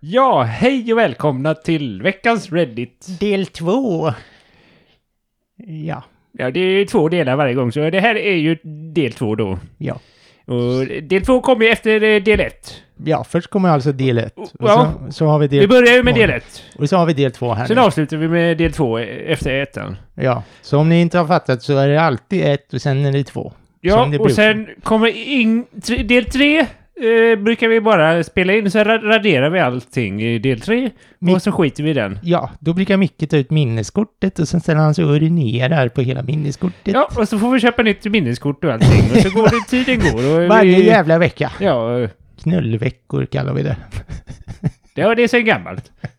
Ja, hej och välkomna till veckans Reddit. Del två. Ja, Ja, det är två delar varje gång, så det här är ju del två då. ja. Och del två kommer ju efter eh, del ett. Ja, först kommer alltså del ett. Och Ja. så, så har vi del Vi börjar ju med två. del ett. Och så har vi del två här Sen nu. avslutar vi med del två eh, efter ettan. Ja, så om ni inte har fattat så är det alltid ett och sen är det två. Ja, Som det och brukar. sen kommer in... tre- Del tre eh, brukar vi bara spela in, så ra- raderar vi allting i del tre. Mi- Och så skiter vi i den. Ja, då brukar Micke ta ut minneskortet och sen ställer han sig och urinerar på hela minneskortet. Ja, och så får vi köpa nytt minneskort och allting. Och så går det, tiden går. Och Varje vi, jävla vecka. Ja, Knullveckor kallar vi det. ja, det är sen gammalt.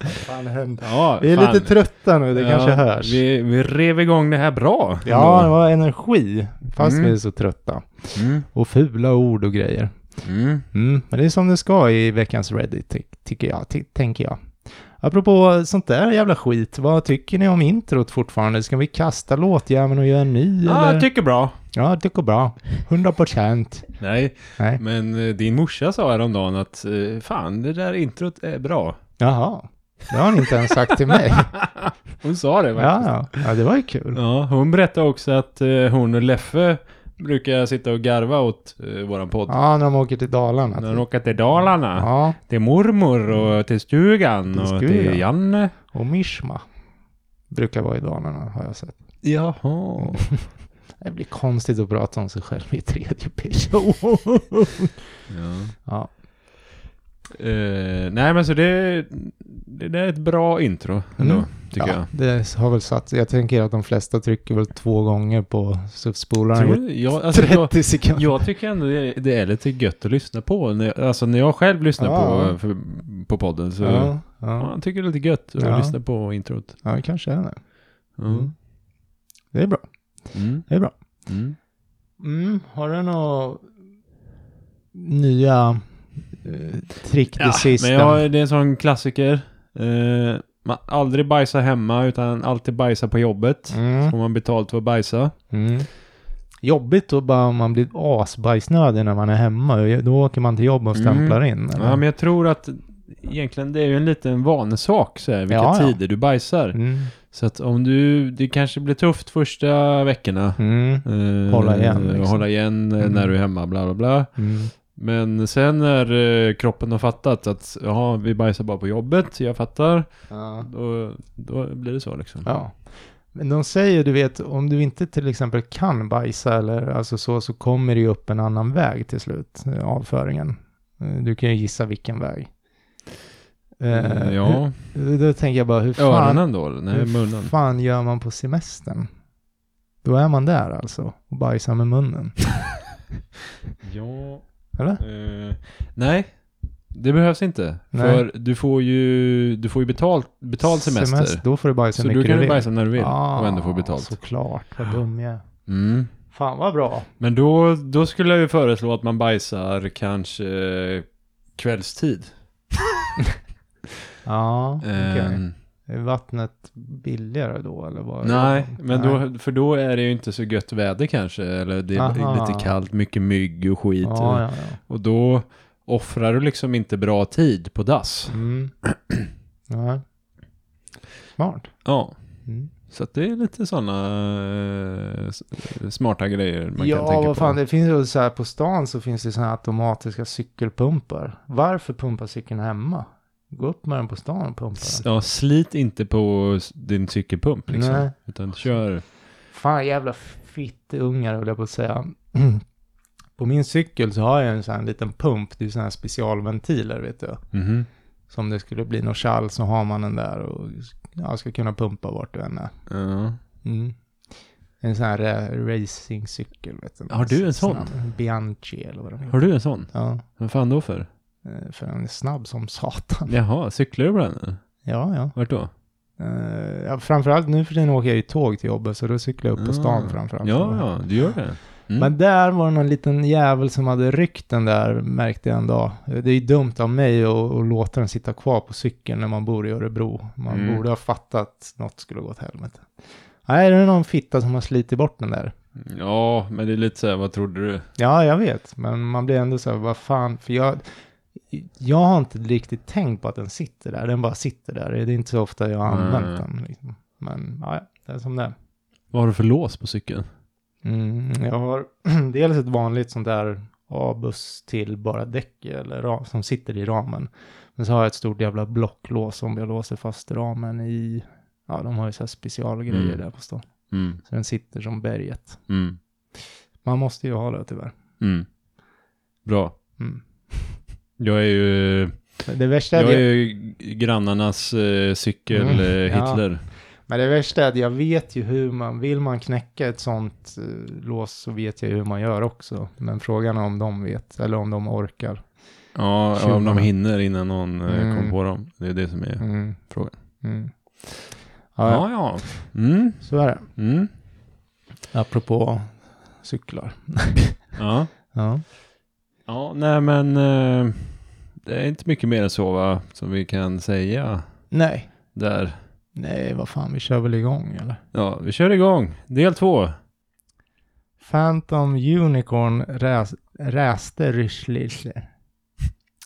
Fan händer? Ja, Vi är fan. lite trötta nu, det Ja, kanske hörs. Vi, vi rev igång det här bra. Ja, det var energi. Fast Mm. vi är så trötta. Mm, Och fula ord och grejer. mm. Mm, men det är som det ska i veckans Reddit, ty- tycker jag, ty- tänker jag. Apropå sånt där jävla skit, vad tycker ni om introt fortfarande? Ska vi kasta låtjäveln och göra en ny Ja, eller? jag tycker bra. Ja, jag tycker bra. 100 procent. Nej, Nej. men eh, din morsa sa häromdagen att eh, fan, det där introt är bra. Jaha. Det har ni inte ens sagt till mig. Hon sa det Ja, faktiskt. ja. ja det var ju kul. Ja, hon berättade också att eh, hon och Leffe brukar sitta och garva åt eh, våran podd. Ja, när de åker till Dalarna. När de åker till Dalarna. Ja, Till mormor och till stugan Till och stugan. till Janne. och Mishma. Brukar vara i Dalarna, har jag sett. Jaha. Det blir konstigt att prata om sig själv i tredje person. Ja. Ja. Eh, nej men så det, det, det är ett bra intro ändå, Mm. tycker ja, jag. Det har väl satt Jag tänker att de flesta trycker väl två gånger på ju Jag, alltså, jag, 30 sekunder. jag tycker ändå det, det är lite gött att lyssna på. När, alltså när jag själv lyssnar Ja. på, för, på podden så Ja, ja. ja. jag tycker det är lite gött att lyssna på introt. ja, det kanske är det. Ja. Mm. Det är bra. Mm. Det är bra. Mm. Mm, har du några nya trick det Ja, sista? men jag, det är en sån klassiker. Eh, man aldrig bajsa hemma utan alltid bajsa på jobbet. Mm, Får man betalt för att bajsa. mm. Jobbigt då bara om man blir asbajsnödig när man är hemma. Då åker man till jobb och Mm. stämplar in. Eller? Ja, men jag tror att egentligen det är ju en liten vanesak så här, vilka Ja, ja. tider du bajsar. mm. Så att om du, det kanske blir tufft första veckorna. Mm. Eh, Hålla igen, liksom. Hålla igen eh, Mm. när du är hemma, bla bla bla. Mm. Men sen när eh, kroppen har fattat att ja, vi bajsar bara på jobbet, jag fattar. Ja. Då, då blir det så liksom. Ja. Men de säger, du vet, om du inte till exempel kan bajsa eller alltså så, så kommer det ju upp en annan väg till slut, eh, avföringen. Eh, Du kan ju gissa vilken väg. Eh, ja, hur- Då tänker jag bara, hur fan, öronen då? Nej, hur munnen. fan gör man på semestern? Då är man där alltså, och bajsar med munnen. Ja, Eller? eh, nej. Det behövs inte. Nej. För du får ju, du får ju betalt, betald semester. Då får du bajsa Så mycket du kan vill. bajsa när du vill Ah, och ändå få betalt. Såklart, vad dum jag. Mm. Fan vad bra. Men då, då skulle jag ju föreslå att man bajsar kanske kvällstid. Ja, okej. Ehm, Är vattnet billigare då eller vad? nej, men Nej. då, för då är det ju inte så gött väder kanske. Eller det är Aha. lite kallt, mycket mygg och skit. Ja, ja, ja. Och då offrar du liksom inte bra tid på dass. Mm. ja. Smart. Ja, Mm. så att det är lite sådana smarta grejer man ja, kan tänka vad på. fan, det finns ju så här på stan så finns det här automatiska cykelpumpar. Varför pumpa cykeln hemma? Gå upp med den på stan och pumpa den. Ja, slit inte på din cykelpump liksom. Nej. Utan kör. Fan jävla fittungar höll jag på att säga. På min cykel så har jag en sån här liten pump, det är såna här specialventiler vet du. Mhm. Så om det skulle bli något kall så har man den där och ja, ska kunna pumpa vart du än är. Ja. Mm. En sån här ra- racingcykel vet du. Har du en sån? här Bianchi eller vad de heter. Har du en sån? Ja. Vad fan då för? Eh, För den är snabb som satan. Jaha, cyklar du den? eller? Ja, ja. Vart då? Eh, ja framförallt nu för tiden åker jag ju tåg till jobbet så då cyklar jag upp på stan Ah. framförallt. Ja, ja, du gör det. Mm. Men där var det någon liten jävel som hade ryckt den där, märkte jag en dag. Det är ju dumt av mig att, att låta den sitta kvar på cykeln när man bor i Örebro. Man Mm. borde ha fattat att något skulle gå åt helvete. Nej, det är någon fitta som har slitit bort den där. Ja, men det är lite så här, vad trodde du? Ja, jag vet, men man blir ändå så här, vad fan, för jag, jag har inte riktigt tänkt på att den sitter där, den bara sitter där. Det är inte så ofta jag har använt Nej. den. Liksom. Men ja, det är som det är. Vad har du för lås på cykeln? Mm, jag har dels ett vanligt sånt där A-buss till bara däck eller ra- som sitter i ramen. Men så har jag ett stort jävla blocklås som jag låser fast ramen i. Ja, de har ju så här specialgrejer Mm. där på stan. Mm. Så den sitter som berget. Mm. Man måste ju ha det tyvärr. Mm. Bra. Jag är ju, det värsta är, jag är jag, ju grannarnas eh, cykel Mm, eh, ja. Men det värsta är att jag vet ju hur man, vill man knäcka ett sånt eh, lås så vet jag ju hur man gör också. Men frågan är om de vet, eller om de orkar. Ja, om Tjuvarna. de hinner innan någon eh, Mm. kommer på dem. Det är det som är Mm. frågan. Mm. Ja, ja, Ja, ja. Mm. så är det. Mm. Apropå cyklar. Ja. Ja. Ja, nej men eh, det är inte mycket mer än så va, som vi kan säga Nej. där. Nej, vad fan, vi kör väl igång eller? Ja, vi kör igång. Del två. Phantom Unicorn räs, räste Ryschlisle.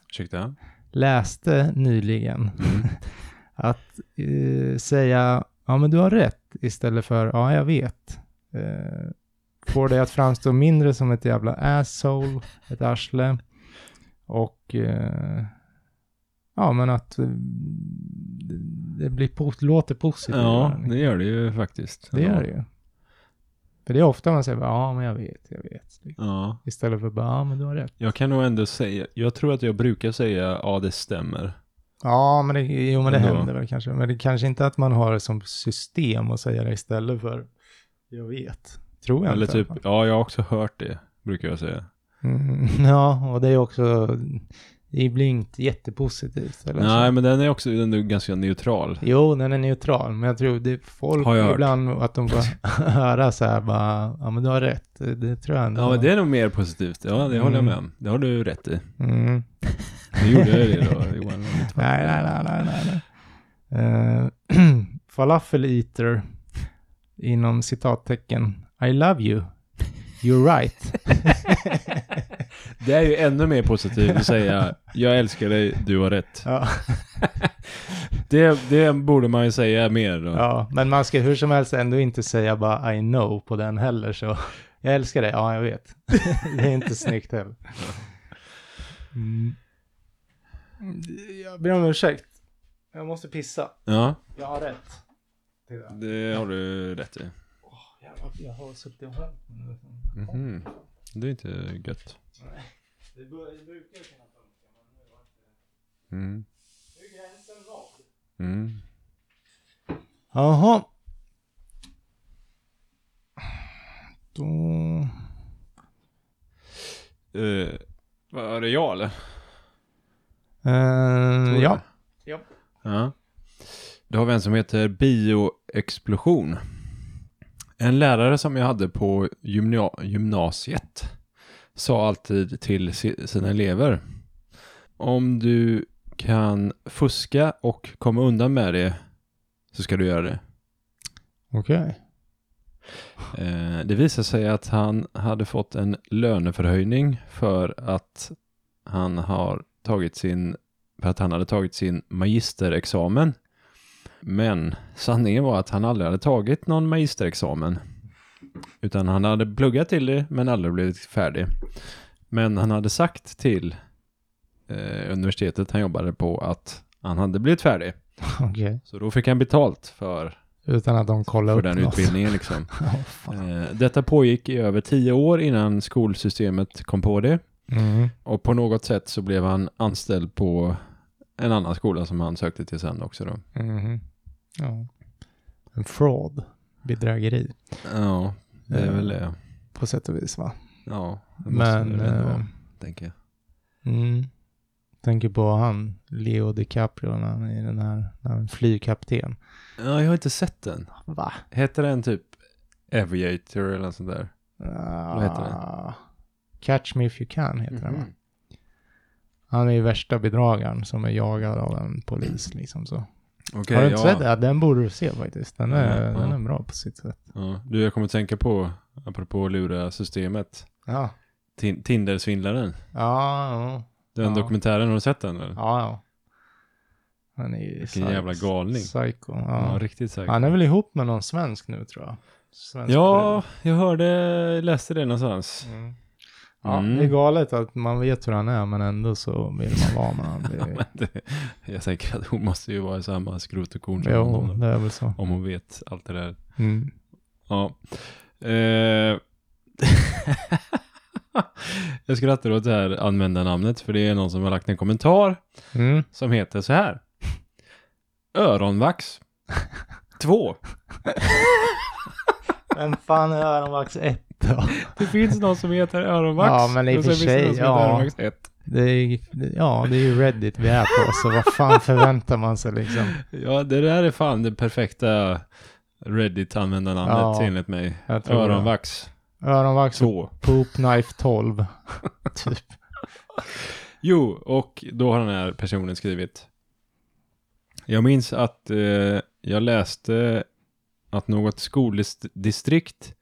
Ursäkta. Läste nyligen Mm. att eh, säga ja men du har rätt istället för ja jag vet. Eh, får det att framstå mindre som ett jävla asshole, ett arsle. Och eh, ja men att eh, det, blir po- låter positivt. Ja, det gör det ju faktiskt. Det ja. gör det ju. För det är ofta man säger ja men jag vet, jag vet. Ja, Istället för bara ja men du har rätt. jag kan nog ändå säga, jag tror att jag brukar säga ja det stämmer. Ja men det, jo men det Ändå. händer väl kanske. Men det kanske inte att man har det som system att säga det istället för jag vet. Tror jag Eller typ, ja jag har också hört det, brukar jag säga. Mm, ja, och det är också, det blir inte jättepositivt. Eller Nej, så. men den är också den är ganska neutral. Jo, den är neutral, men jag tror det är folk jag hört. ibland att de får höra så här bara, ja men du har rätt, det, tror jag ändå. Ja, men det är nog mer positivt. Ja, det håller jag med Mm. om. Det har du rätt i. Mm. Nu gjorde jag det då, Johan. Nej, nej, nej, nej, nej. nej. Uh, falafel eater, inom citattecken, I love you, you're right. Det är ju ännu mer positivt att säga jag älskar dig, du har rätt. ja. Det, det borde man ju säga mer då. ja, men man ska hur som helst ändå inte säga bara I know på den heller så. Jag älskar dig, ja jag vet. det är inte snyggt heller. Mm. Jag ber om ursäkt. Jag måste pissa. Ja, Jag har rätt. Det har du rätt i. Jag, jag har suttit och hört. Mhm. Det är inte gött. Det bör- det brukar kunna funka, men nu var det Mm. Nu är gränsen rad. Mm. Jaha. Då... Uh, var det jag eller? Eh, Tror ja. jag. Ja. Då har vi en som heter Bioexplosion. En lärare som jag hade på gymna- gymnasiet sa alltid till si- sina elever. Om du kan fuska och komma undan med det så ska du göra det. Okej. Eh, det visade sig att han hade fått en löneförhöjning för att han har tagit sin för att han hade tagit sin magisterexamen. Men sanningen var att han aldrig hade tagit någon magisterexamen. Utan han hade pluggat till det men aldrig blivit färdig. Men han hade sagt till eh, universitetet han jobbade på att han hade blivit färdig. Okej. Så då fick han betalt för, Utan att de kollar för upp den något. utbildningen liksom. Fan. Eh, Detta pågick i över tio år innan skolsystemet kom på det. Mm. Och på något sätt så blev han anställd på en annan skola som han sökte till sen också då. Mhm. Ja. En fraud. Bedrägeri. Ja, det är Ja. väl det. På sätt och vis va? Ja, det måste Men... det väl ändå eh, vara, tänker jag. mm. Tänker på han, Leo DiCaprio, när han är den här, när han är flygkapten. Ja, jag har inte sett den. Va? Heter den typ Aviator eller något sånt där? Vad heter den? Catch Me If You Can heter den va? Mhm. Han är ju värsta bedragaren som är jagad av en polis liksom så. Okej, Har du inte ja. sett den? Den borde du se faktiskt. Den är, Ja, den ja. är bra på sitt sätt. Du, jag kommer att tänka på, apropå lura systemet, Ja, Tin- Tinder-svindlaren. ja. Den dokumentären, har du sett den? Eller? ja. ja. Han är Vilken jävla galning. Psycho. Ja, riktigt säkert. Han är väl ihop med någon svensk nu tror jag. Svensk Ja, jag hörde, läste det någonstans. Mm. Ja, Mm. det är galet att man vet hur han är men ändå så vill man vara med honom. Det, jag tänker att hon måste ju vara i samma skrot och korn som jo, honom. det är väl så. Om hon vet allt det där. Mm. Ja. Eh. jag skrattar åt det här användarnamnet för det är någon som har lagt en kommentar Mm. som heter så här. Öronvax. Två. Vem fan är Öronvax 1 då? Det finns någon som heter Öronvax. Ja, men i och för sig, ja. heter Öronvax 1. Det är, ja, det är ju Reddit vi är på, så vad fan förväntar man sig liksom? Ja, det där är fan det perfekta Reddit-användarnamnet Ja, enligt mig. Öronvax Öronvax 2. Poop Knife 12. typ. Jo, och då har den här personen skrivit. Jag minns att eh, jag läste att något skoldistrikt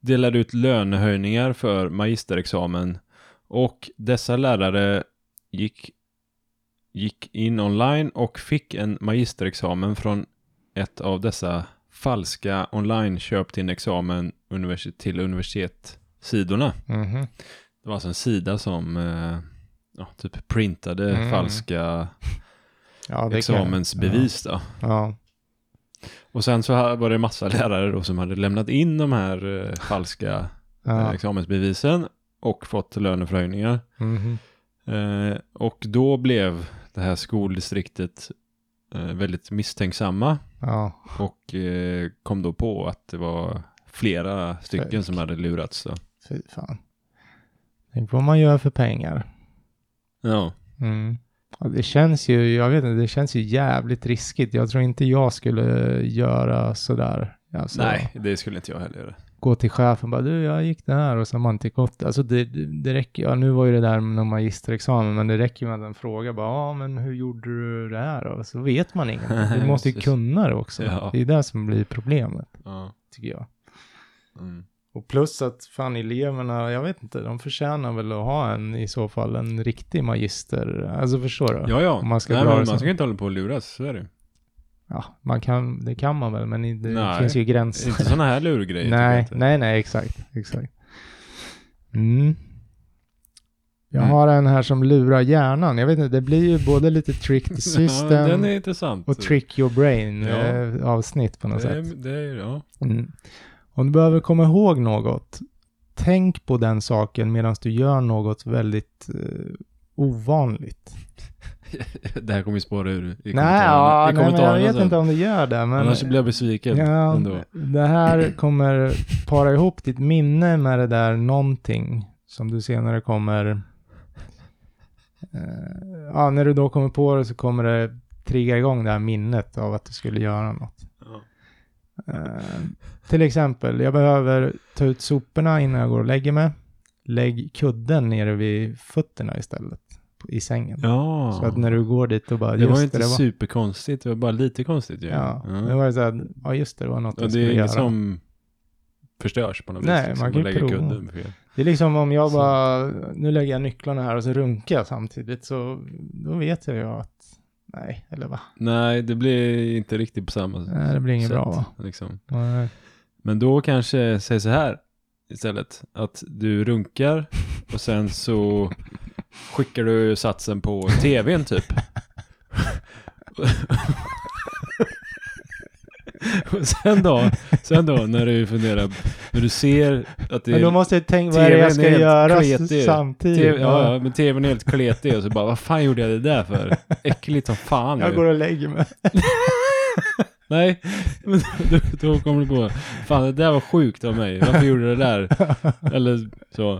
delade ut lönehöjningar för magisterexamen och dessa lärare gick, gick in online och fick en magisterexamen från ett av dessa falska online köp din examen universitet till universitet-sidorna. Mhm. Det var alltså en sida som eh, ja, typ printade Mm. falska Ja, kan- examensbevis då. Ja. Och sen så var det massa lärare då som hade lämnat in de här eh, falska eh, ja. examensbevisen och fått löneförhöjningar. Mhm. Eh, och då blev det här skoldistriktet eh, väldigt misstänksamma ja. och eh, kom då på att det var flera stycken Fake. som hade lurats. Så. Fy fan. Tänk vad man gör för pengar. Ja, Mm. Det känns ju, jag vet inte, det känns ju jävligt riskigt. Jag tror inte jag skulle göra sådär. Alltså, nej, det skulle inte jag heller göra. Gå till chefen och bara, du, jag gick det här och så har man inte gått. Alltså det, det, räcker, ja nu var ju det där med någon magisterexamen, men det räcker med att en fråga bara, ja men hur gjorde du det här då? Så vet man ingenting. Du måste ju kunna det också. Ja. Det är det som blir problemet, Ja. tycker jag. Mm. Och plus att fan eleverna, jag vet inte, de förtjänar väl att ha en i så fall en riktig magister. Alltså förstår du? Ja, ja. Om man ska Nej, men man så. ska inte hålla på och luras, så är det. Ja, man kan, det kan man väl, men det Nej. finns ju gränser. Inte sådana här lurgrejer. nej, nej, nej, exakt, exakt. Mm. Jag Mm. har en här som lurar hjärnan. Jag vet inte, det blir ju både lite trick the Ja, system intressant. och trick your brain Ja. eh, avsnitt på något det, sätt. det ja. Mm. Om du behöver komma ihåg något, tänk på den saken medan du gör något väldigt eh, ovanligt. det här kommer ju spåra ur i Nej, ja, nej men jag vet sen. inte om det gör det. Men, Annars blir jag besviken ja, ändå. det här kommer para ihop ditt minne med det där någonting som du senare kommer... Eh, ja, när du då kommer på det så kommer det trigga igång det här minnet av att du skulle göra något. Eh, till exempel, jag behöver ta ut soporna innan jag går och lägger mig. Lägg kudden nere vid fötterna istället, i sängen. Ja. Så att när du går dit och bara, det var just ju inte det, det var, superkonstigt, det var bara lite konstigt ju. ja, ja. det var så här, ja just det, det var något Ja, det är inget som förstörs på något Nej, vis. liksom, man kan att ju prova. Det är liksom om jag Så. bara, nu lägger jag nycklarna här och så runkar jag samtidigt, så då vet jag ju att, nej, eller va? Nej, det blir inte riktigt på samma Nej, det blir inget sätt. bra va? Liksom. Men då kanske, säg så här istället, att du runkar och sen så skickar du satsen på tvn typ. och sen då, sen då när du funderar, när du ser att det Men då måste jag tänka, vad är det jag ska göra kletig. samtidigt? TV, ja, ja, men tvn är helt kletig och så bara, vad fan gjorde jag det där för? Äckligt som fan. Jag ju. går och lägger mig. Nej, men då, då kommer du på, fan det där var sjukt av mig, varför gjorde du det där? Eller så.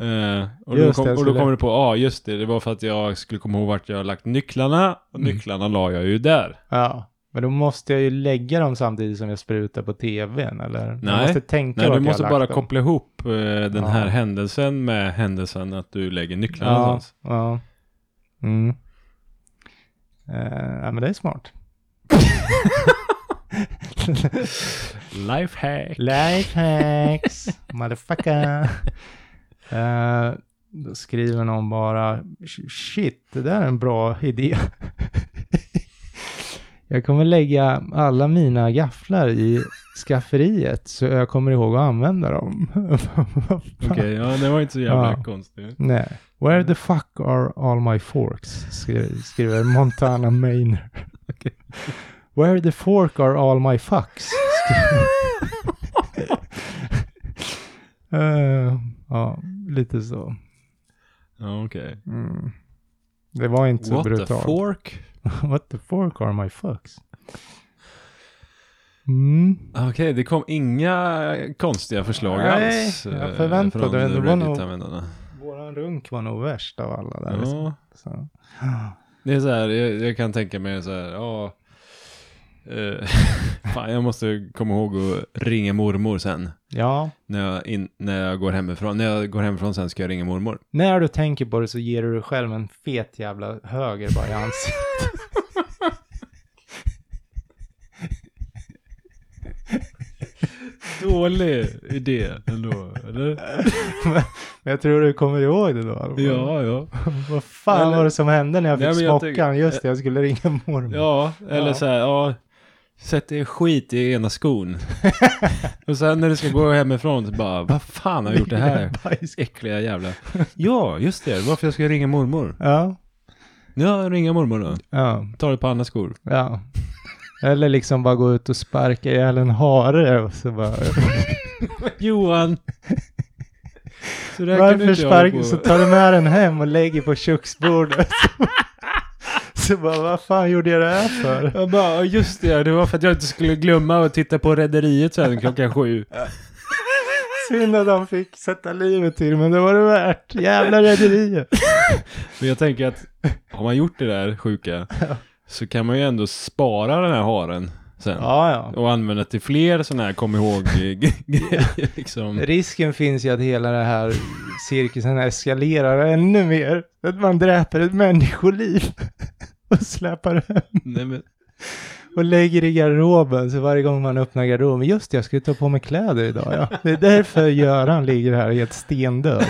Eh, och, då kom, det, och då kommer du på, ja ah, just det, det var för att jag skulle komma ihåg vart jag har lagt nycklarna, och Mm. nycklarna la jag ju där. Ja, men då måste jag ju lägga dem samtidigt som jag sprutar på tvn, eller? Jag Nej. måste tänka Nej, du jag måste bara dem. koppla ihop eh, den Ja. här händelsen med händelsen att du lägger nycklarna Ja, någonstans. ja. Mm. Eh, ja, men det är smart. Lifehack. Lifehacks, motherfucker. Eh, då skriver någon bara, shit, det där är en bra idé. Jag kommer lägga alla mina gafflar i skafferiet så jag kommer ihåg att använda dem. Okej, ja det var inte så jävla Ja. konstigt. Nej. Where the fuck are all my forks? Skri- Skriver Montana Mainer. Okej. Where the fork are all my fucks? Eh, ja, lite så. Ja, okej. Mm. Det var inte så What the brutalt. fork? What the fork are my fucks? Mm. Okej, det kom inga konstiga förslag Nej, alls. jag eh, förväntade från det. Var nog-. Våran runk var nog värst av alla där. liksom. Ja, Så. det är så här, jag, jag kan tänka mig så här, ja. Eh, fan, jag måste komma ihåg att ringa mormor sen. Ja, När jag, in, när jag går hemifrån. När jag går hemifrån sen ska jag ringa mormor. när du tänker på det så ger du dig själv en fet jävla höger bara i ansiktet. Dålig idé ändå, eller? Men jag tror du kommer ihåg det då? Ja, ja. Vad fan Eller- var det som hände när jag Nej, fick jag smockan? tänker- Just det, jag skulle ringa mormor. Ja, eller Ja. så här, ja. Sätt dig skit i ena skon. och sen när du ska gå hemifrån så bara, vad fan har jag gjort det här? Äckliga jävla. Ja, just det. Varför jag ska ringa mormor. Ja, Ja, ringa mormor då. ja, Ta ett par andra skor. ja. Eller liksom bara gå ut och sparka ihjäl en hare och så bara... Johan! Så du Varför sparkar... på. Så tar du med den hem och lägger på köksbordet. Så bara, vad fan gjorde jag det här för? Jag bara, "Ja, just det, det var för att jag inte skulle glömma att titta på Rederiet sen klockan sju. Synd att de fick sätta livet till, men det var det värt. Jävla rederiet. Men jag tänker att har man gjort det där sjuka så kan man ju ändå spara den här haren sen. Ja, ja. Och använda till fler sådana här kom ihåg grejer liksom. Risken finns ju att hela det här cirkusen eskalerar ännu mer. Att man dräper ett människoliv och släpar hem Nej, men, och lägger i garderoben. Så varje gång man öppnar garderoben, just det, jag skulle ta på mig kläder idag. Ja. Det är därför Göran ligger här helt stendöd.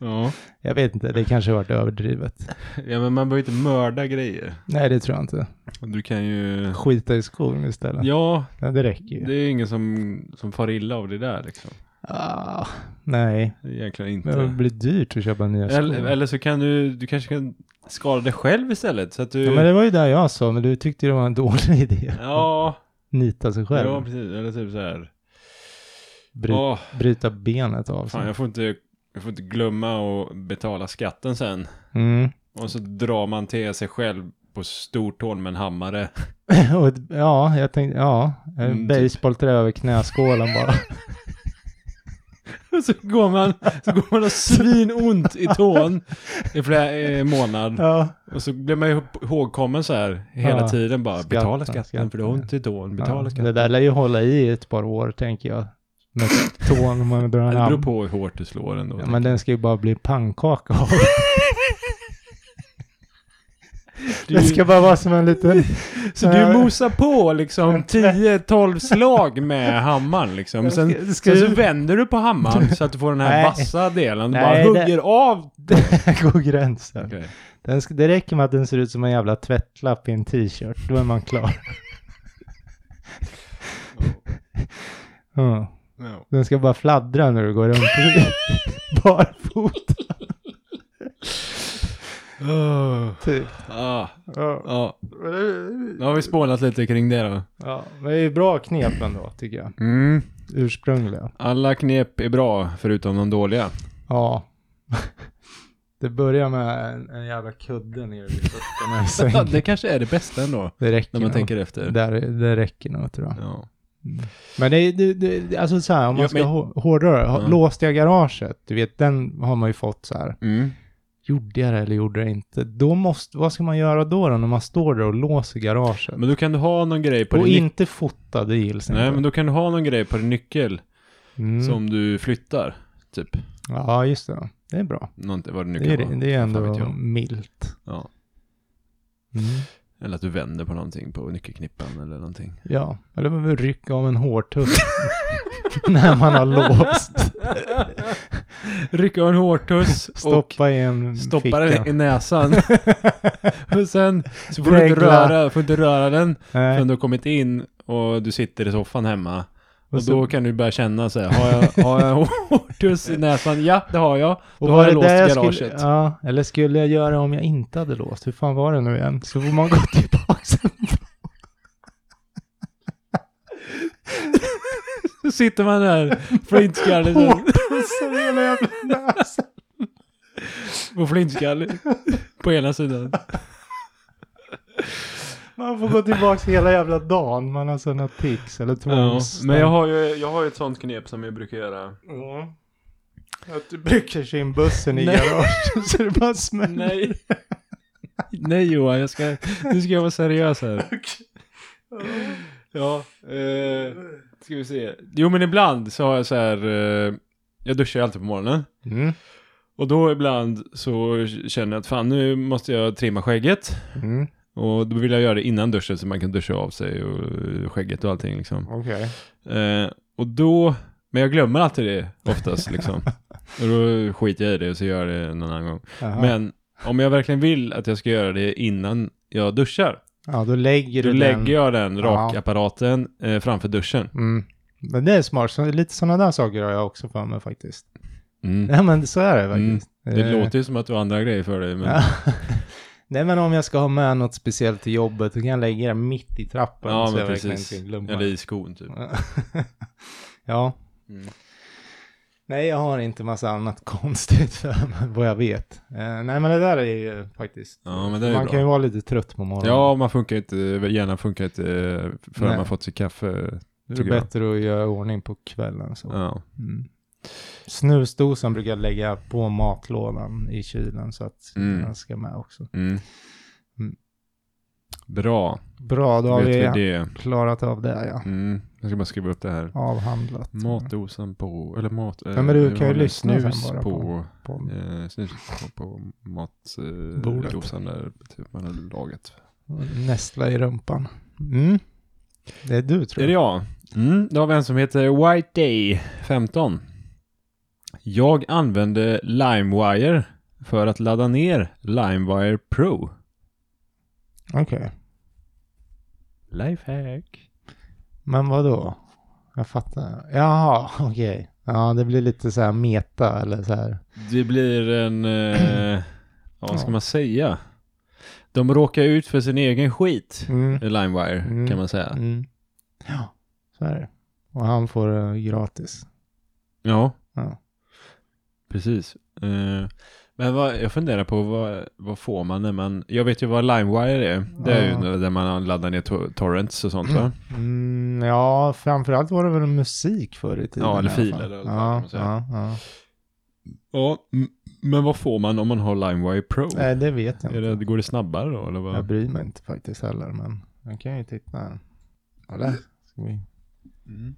ja. Jag vet inte, det kanske har varit överdrivet. ja, men man behöver inte mörda grejer. Nej, det tror jag inte. Du kan ju... Skita i skon istället. Ja, Ja, det räcker ju. det är ingen som, som far illa av det där liksom. Ah, nej, egentligen men det inte. blir dyrt att köpa nya skor. Eller, eller så kan du, du kanske kan skada dig själv istället så att du... Ja, men det var ju där jag sa, men du tyckte det var en dålig idé. Ja, Nita sig själv. ja precis. Eller typ så här. Bry, Åh, Bryta benet av sig. fan jag får inte, jag får inte glömma att betala skatten sen. Mm. Och så drar man till sig själv på stortån med en hammare. Ett, ja, jag tänkte, ja, Mm, typ. basebollträ över knäskålen bara. Och så går man, så går man och svinont i tån i flera eh, månad. ja. Och så blir man ju ihågkommen så här hela Ja. tiden bara. Skatten, betala skatten, skatten. för du har ont i tån. Betala ja. skatten. Det där lär ju hålla i ett par år, tänker jag. Med tån om man drar Det beror på hur hårt du slår ändå. Ja, men den ska ju bara bli pannkaka av. Du- Det ska bara vara som en liten... Så du mosar på liksom En tvätt. 10-12 slag med hammaren liksom. Sen, Ska- ska sen så du- vänder du på hammaren så att du får den här vassa delen. Du Nej, bara det- hugger av. Där går gränsen. Okej. Den ska, det räcker med att den ser ut som en jävla tvättlapp i en t-shirt. Då är man klar. Ja. Ja. Den ska bara fladdra när du går runt barfota. Typ. Ah, Ja. ja. Det- Nu har vi spånat lite kring det då. Ja, men det är bra knep ändå, tycker jag. Mm. Ursprungliga. Alla knep är bra förutom de dåliga. Ja. Det börjar med en, en jävla kudde nere vid fötterna i sängen. det kanske är det bästa ändå, Det räcker när man nog. tänker efter. Där, det räcker nog tror jag. Ja. Men det är, det, det, alltså så här, om man Ja, ska men- hå- hårdare, Ja. låste jag garaget, du vet, den har man ju fått så här. Mm. Gjorde jag det eller gjorde jag inte? Då måste, vad ska man göra då, då när man står där och låser garaget? Men då kan du ha någon grej på och din nyckel. inte fota, det gills Nej, inte. men då kan du ha någon grej på din nyckel mm. som du flyttar, typ. Ja, just det. Det är bra. Något, vad det nu Det kan är, vara. det är ändå milt. Ja. Mm. Eller att du vänder på någonting på nyckelknippan eller någonting. Ja, eller man vill rycka av en hårtuss när man har låst. Rycka av en hårtuss och Stoppa i en stoppa ficka. den i näsan. och sen så får du, inte röra, får inte röra den Nej. förrän du har kommit in och du sitter i soffan hemma. Och, så- då kan du börja känna så här, har jag, har jag i näsan? Ja, det har jag. Och Då har jag låst jag garaget. skulle, ja, eller skulle jag göra om jag inte hade låst? Hur fan var det nu igen? Så får man gå tillbaka. Så sitter man där, flintskallig Hårtussar i hela jävla näsan. på flintskallig på ena sidan. Man får gå tillbaka hela jävla dagen. Man har sådana tics eller Ja, tvångs... men jag har ju jag har ju ett sånt knep som jag brukar göra. Ja. Att du brukar in bussen i garaget så det bara smäller. Nej. Nej Johan, jag ska, nu ska jag vara seriös här. Ja, eh, ska vi se. Jo men ibland så har jag så här, eh, jag duschar ju alltid på morgonen. Mm. Och då ibland så känner jag att fan nu måste jag trimma skägget. Mm. Och då vill jag göra det innan duschen så man kan duscha av sig och eh, skägget och allting liksom. Okej. Eh, och då, men jag glömmer alltid det oftast liksom. Och då skiter jag i det och så gör jag det någon annan gång. Jaha. Men om jag verkligen vill att jag ska göra det innan jag duschar, Ja, då lägger då du lägger den... jag den rakapparaten eh, framför duschen. Mm. Men det är smart. Så, lite sådana där saker har jag också för mig faktiskt. Mm. Ja, men så är det Mm. faktiskt. Det Eh, låter ju som att du har andra grejer för dig, men Ja. Nej, men om jag ska ha med något speciellt till jobbet, då kan jag lägga det mitt i trappen. ja, men precis. Eller i skon typ. ja. Mm. Nej, jag har inte massa annat konstigt för vad jag vet. Eh, nej, men det där är ju faktiskt... Ja, men det är man bra. kan ju vara lite trött på morgonen. Ja, man funkar inte, hjärnan funkar inte eh, förrän Nej. man fått sitt kaffe. det är jag. bättre att göra ordning på kvällen. Så. Ja. Mm. Snusdosan brukar jag lägga på matlådan i kylen så att Mm. den ska med också. Mm. Mm. Bra, Bra, då har vet vi vi klarat av det ja. Mm. Jag ska bara skriva upp det här. Avhandlat. Matdosan på, eller mat... Ja, men du eh, kan ju lyssna sen snus bara på, på- på eh, snus på, på matdosan där typ man har lagat. Nästla i rumpan. Mm. Det är du tror Är det jag. jag? Mm, då har vi en som heter White Day 15. Jag använde LimeWire för att ladda ner LimeWire Pro. Okej. Lifehack. Men vad då? Jag fattar. Jaha, okej. Ja, det blir lite så här meta eller så här. Det blir en... Eh, vad ska Ja. man säga? De råkar ut för sin egen skit. Mm. LimeWire Mm. kan man säga. Mm. Ja, så är det. Och han får det gratis. Ja, Ja. Precis. Eh, men vad, jag funderar på vad, vad får man när man... Jag vet ju vad LimeWire är. Det är Ja. ju där man laddar ner to- torrents och sånt va? Mm, ja, framförallt var det väl musik förr i tiden. Ja, eller filer Ja, man ja, ja. Ja, men vad får man om man har LimeWire Pro? Nej, det vet jag inte. det, går det snabbare då eller vad? Jag bryr mig inte faktiskt heller, men jag kan ju titta här. Eller? Ska vi... Mm.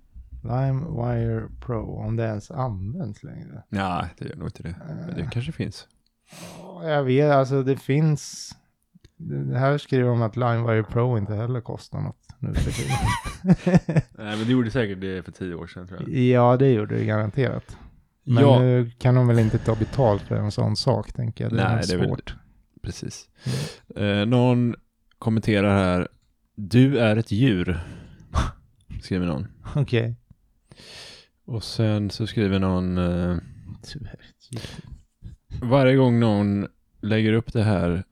LimeWire Pro, om det ens används längre. Ja, det gör nog inte det. Men det kanske finns. Ja, Jag vet, alltså det finns... Det här skriver de att LimeWire Pro inte heller kostar något nu för tiden. Nej, men det gjorde säkert det för tio år sedan tror jag. ja, det gjorde det garanterat. Men ja, nu kan de väl inte ta betalt för en sån sak, tänker jag. Det är Nej, nog det är väl- svårt. precis. Eh, någon kommenterar här. Du är ett djur. Skriver någon. Okej. Och sen så skriver någon. Eh, varje gång någon lägger upp det här.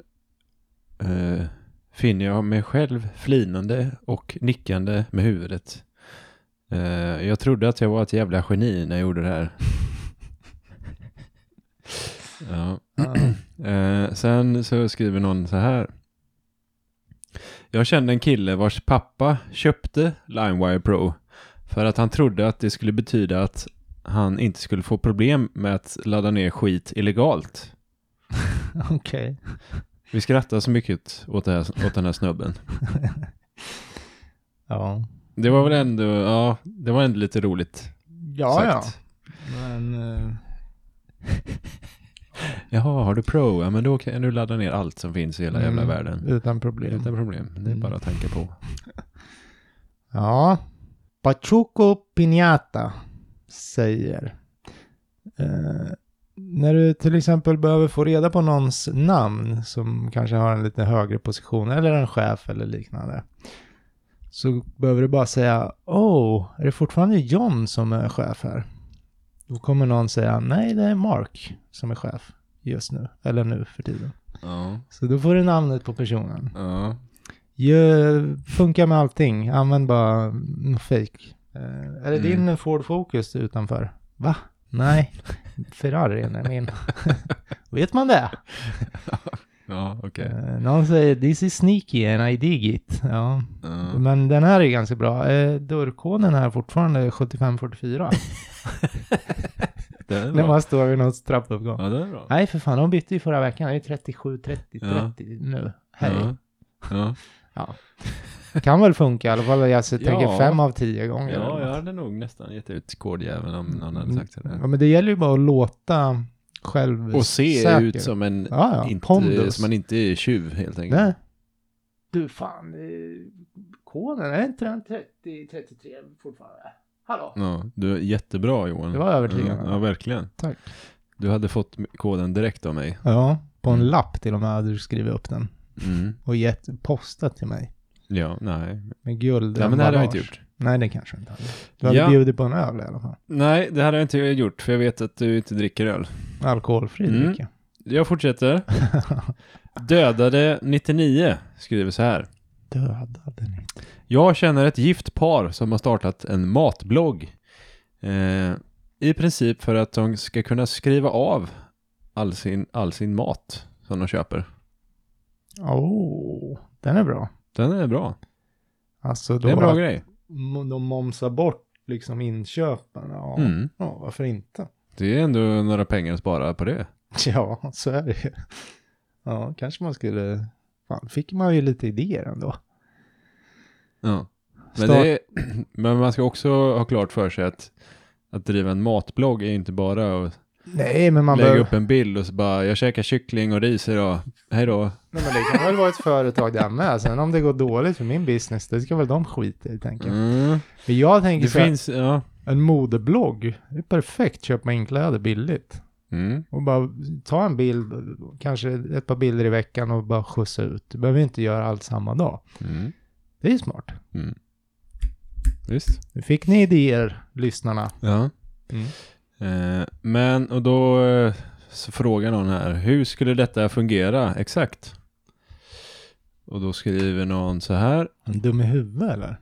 Eh, finner jag mig själv flinande och nickande med huvudet. Eh, jag trodde att jag var ett jävla geni när jag gjorde det här. Ja. Ja. Eh, sen så skriver någon så här. Jag kände en kille vars pappa köpte LimeWire Pro för att han trodde att det skulle betyda att han inte skulle få problem med att ladda ner skit illegalt. Okej. Vi skrattar så mycket åt, här, åt den här snubben. Ja. Det var väl ändå, ja, det var ändå lite roligt Ja, ja. sagt. Men... eh, Jaha, har du Pro? Ja, men då kan du ladda ner allt som finns i hela jävla mm, världen. Utan problem. Utan problem. Det är Mm. bara att tänka på. Ja. Pachuco Piñata säger. Eh, när du till exempel behöver få reda på någons namn som kanske har en lite högre position eller en chef eller liknande. Så behöver du bara säga Oh, är det fortfarande John som är chef här? Då kommer någon säga Nej, det är Mark som är chef just nu. Eller nu för tiden. Ja, Så då får du namnet på personen. ja. Gör, funkar med allting. Använd bara mm, fake. Eh, är det Mm. din Ford Focus utanför? Va? Nej. Ferrari är min. Vet man det? Ja, okej. Eh, någon säger this is sneaky and I dig it. Ja. Ja. Men den här är ganska bra. Eh, dörrkoden är fortfarande 7544. Det är När bra. man står vid något trappuppgång. Ja, det är bra. Nej för fan, de bytte ju förra veckan. Det är 37, 30, 30 Ja. nu. Hej. Ja. Ja. Kan väl funka i alla fall. Jag så tänker Ja. fem av tio gånger. ja, jag hade nog nästan gett ut kodjäveln om någon hade sagt det Ja, men det gäller ju bara att låta själv Och se säker. ut som en, Ja, ja. inte, Pondus. som man inte är tjuv helt enkelt. Nej. Du, fan. eh, Koden, är inte den 30, 33 fortfarande? Hallå? Ja, du är jättebra Johan. Det var övertygande. Ja, ja, verkligen. Tack. Du hade fått koden direkt av mig. Ja, på en Mm. lapp till och med hade du skrivit upp den. Mm. Och gett, postat till mig. Ja, nej. Med guld. Nej, men det hade jag inte gjort. Nej, det kanske inte hade. Du hade Ja. bjudit på en öl i alla fall. Nej, det hade jag inte gjort för jag vet att du inte dricker öl. Alkoholfri Mm. dricka. Jag fortsätter. Dödade 99 skriver så här. Dödade ni? Jag känner ett gift par som har startat en matblogg. Eh, I princip för att de ska kunna skriva av all sin, all sin mat som de köper. Oh, den är bra. Den är bra. Alltså Det är en bra grej. de momsar bort liksom inköpen. Ja, Mm. ja varför inte? Det är ändå några pengar att spara på det. Ja, så är det ju. Ja, kanske man skulle... Fan, fick man ju lite idéer ändå. Ja. Men, är, men man ska också ha klart för sig att, att driva en matblogg är inte bara att Nej, men man lägga behöver... upp en bild och så bara jag käkar kyckling och ris idag. Hej då. Nej, men det kan väl vara ett företag där med. Sen om det går dåligt för min business, det ska väl de skita i, tänker jag. Mm. Men jag tänker Det så här, finns, ja. en modeblogg, det är perfekt. Köpa in kläder billigt. Mm. Och bara ta en bild, kanske ett par bilder i veckan och bara skjutsa ut. Du behöver inte göra allt samma dag. Mm. Det är smart. Mm. Visst. Nu fick ni idéer, lyssnarna. Ja. Mm. Eh, men, och då eh, så frågar någon här, hur skulle detta fungera exakt? Och då skriver någon så här, En dum i huvudet eller?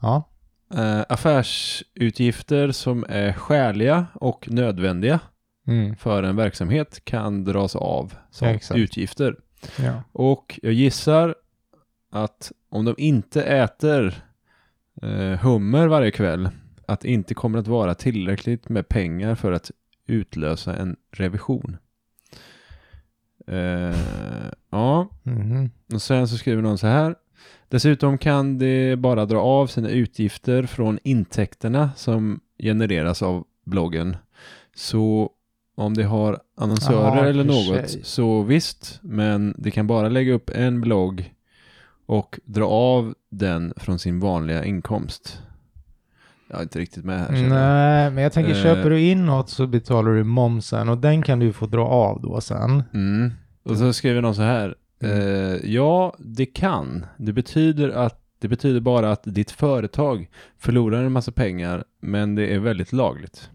Ja. eh, affärsutgifter som är skäliga och nödvändiga Mm. för en verksamhet kan dras av som exakt. utgifter. Ja. Och jag gissar att om de inte äter eh, hummer varje kväll, att det inte kommer att vara tillräckligt med pengar för att utlösa en revision. Eh, ja, Mhm. och sen så skriver någon så här. Dessutom kan det bara dra av sina utgifter från intäkterna som genereras av bloggen. Så om det har annonsörer Ja, eller något sig. så visst, men det kan bara lägga upp en blogg och dra av den från sin vanliga inkomst. Jag är inte riktigt med här. jag. Nej, men jag tänker Eh. köper du in något så betalar du momsen och den kan du få dra av då sen. Mm. Och så skriver någon så här. Mm. Eh, ja, det kan. Det betyder att det betyder bara att ditt företag förlorar en massa pengar, men det är väldigt lagligt.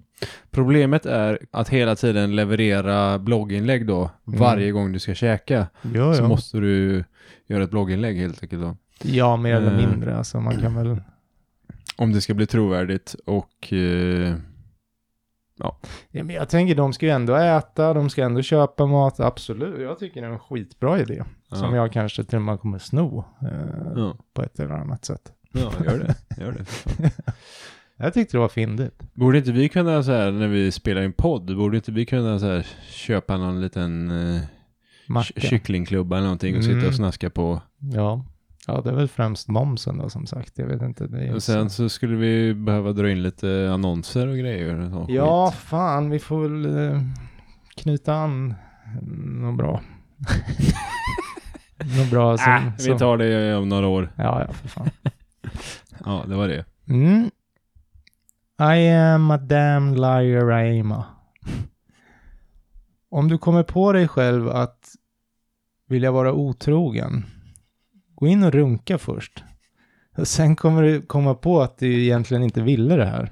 Problemet är att hela tiden leverera blogginlägg då, Mm. varje gång du ska käka. Ja, Så ja. måste du göra ett blogginlägg helt enkelt då. ja mer eller Eh. mindre. Alltså man kan väl... Om det ska bli trovärdigt och eh, Ja. Ja, men jag tänker de ska ju ändå äta, de ska ändå köpa mat, absolut. Jag tycker det är en skitbra idé. Som Ja. jag kanske till och med kommer sno eh, Ja, på ett eller annat sätt. ja gör det. Gör det. Jag tyckte det var fyndigt. Borde inte vi kunna så här när vi spelar in podd, borde inte vi kunna så här köpa någon liten eh, kycklingklubba eller någonting och sitta Mm. och snaska på. Ja. Ja, det är väl främst momsen då som sagt. Jag vet inte. Det Och sen så skulle vi behöva dra in lite annonser och grejer och Ja, skit. fan, vi får väl eh, knyta an något bra. något bra som, Äh, som... vi tar det om några år. Ja, ja, för fan. Ja, det var det. Mm. I am a damn liar I am. a. Om du kommer på dig själv att vilja vara otrogen, gå in och runka först. Och sen kommer du komma på att du egentligen inte ville det här.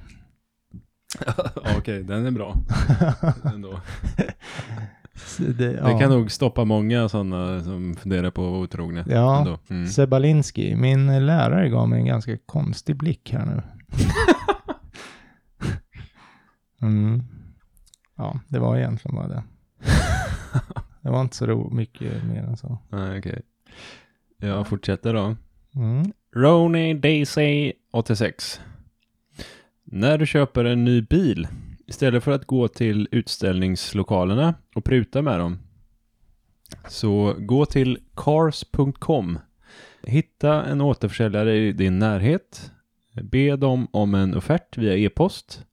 Okej, den är bra. Ändå. Det, Det ja. kan nog stoppa många sådana som funderar på att vara otrogna. Ja. Mm. Sebalinski, min lärare gav mig en ganska konstig blick här nu. mm. Ja, det var egentligen bara det. Det var inte så mycket mer än så. Nej, okej. Jag fortsätter då. Mm. Rony Daisy 86. När du köper en ny bil, istället för att gå till utställningslokalerna och pruta med dem, så gå till cars.com. Hitta en återförsäljare i din närhet. Be dem om en offert via e-post.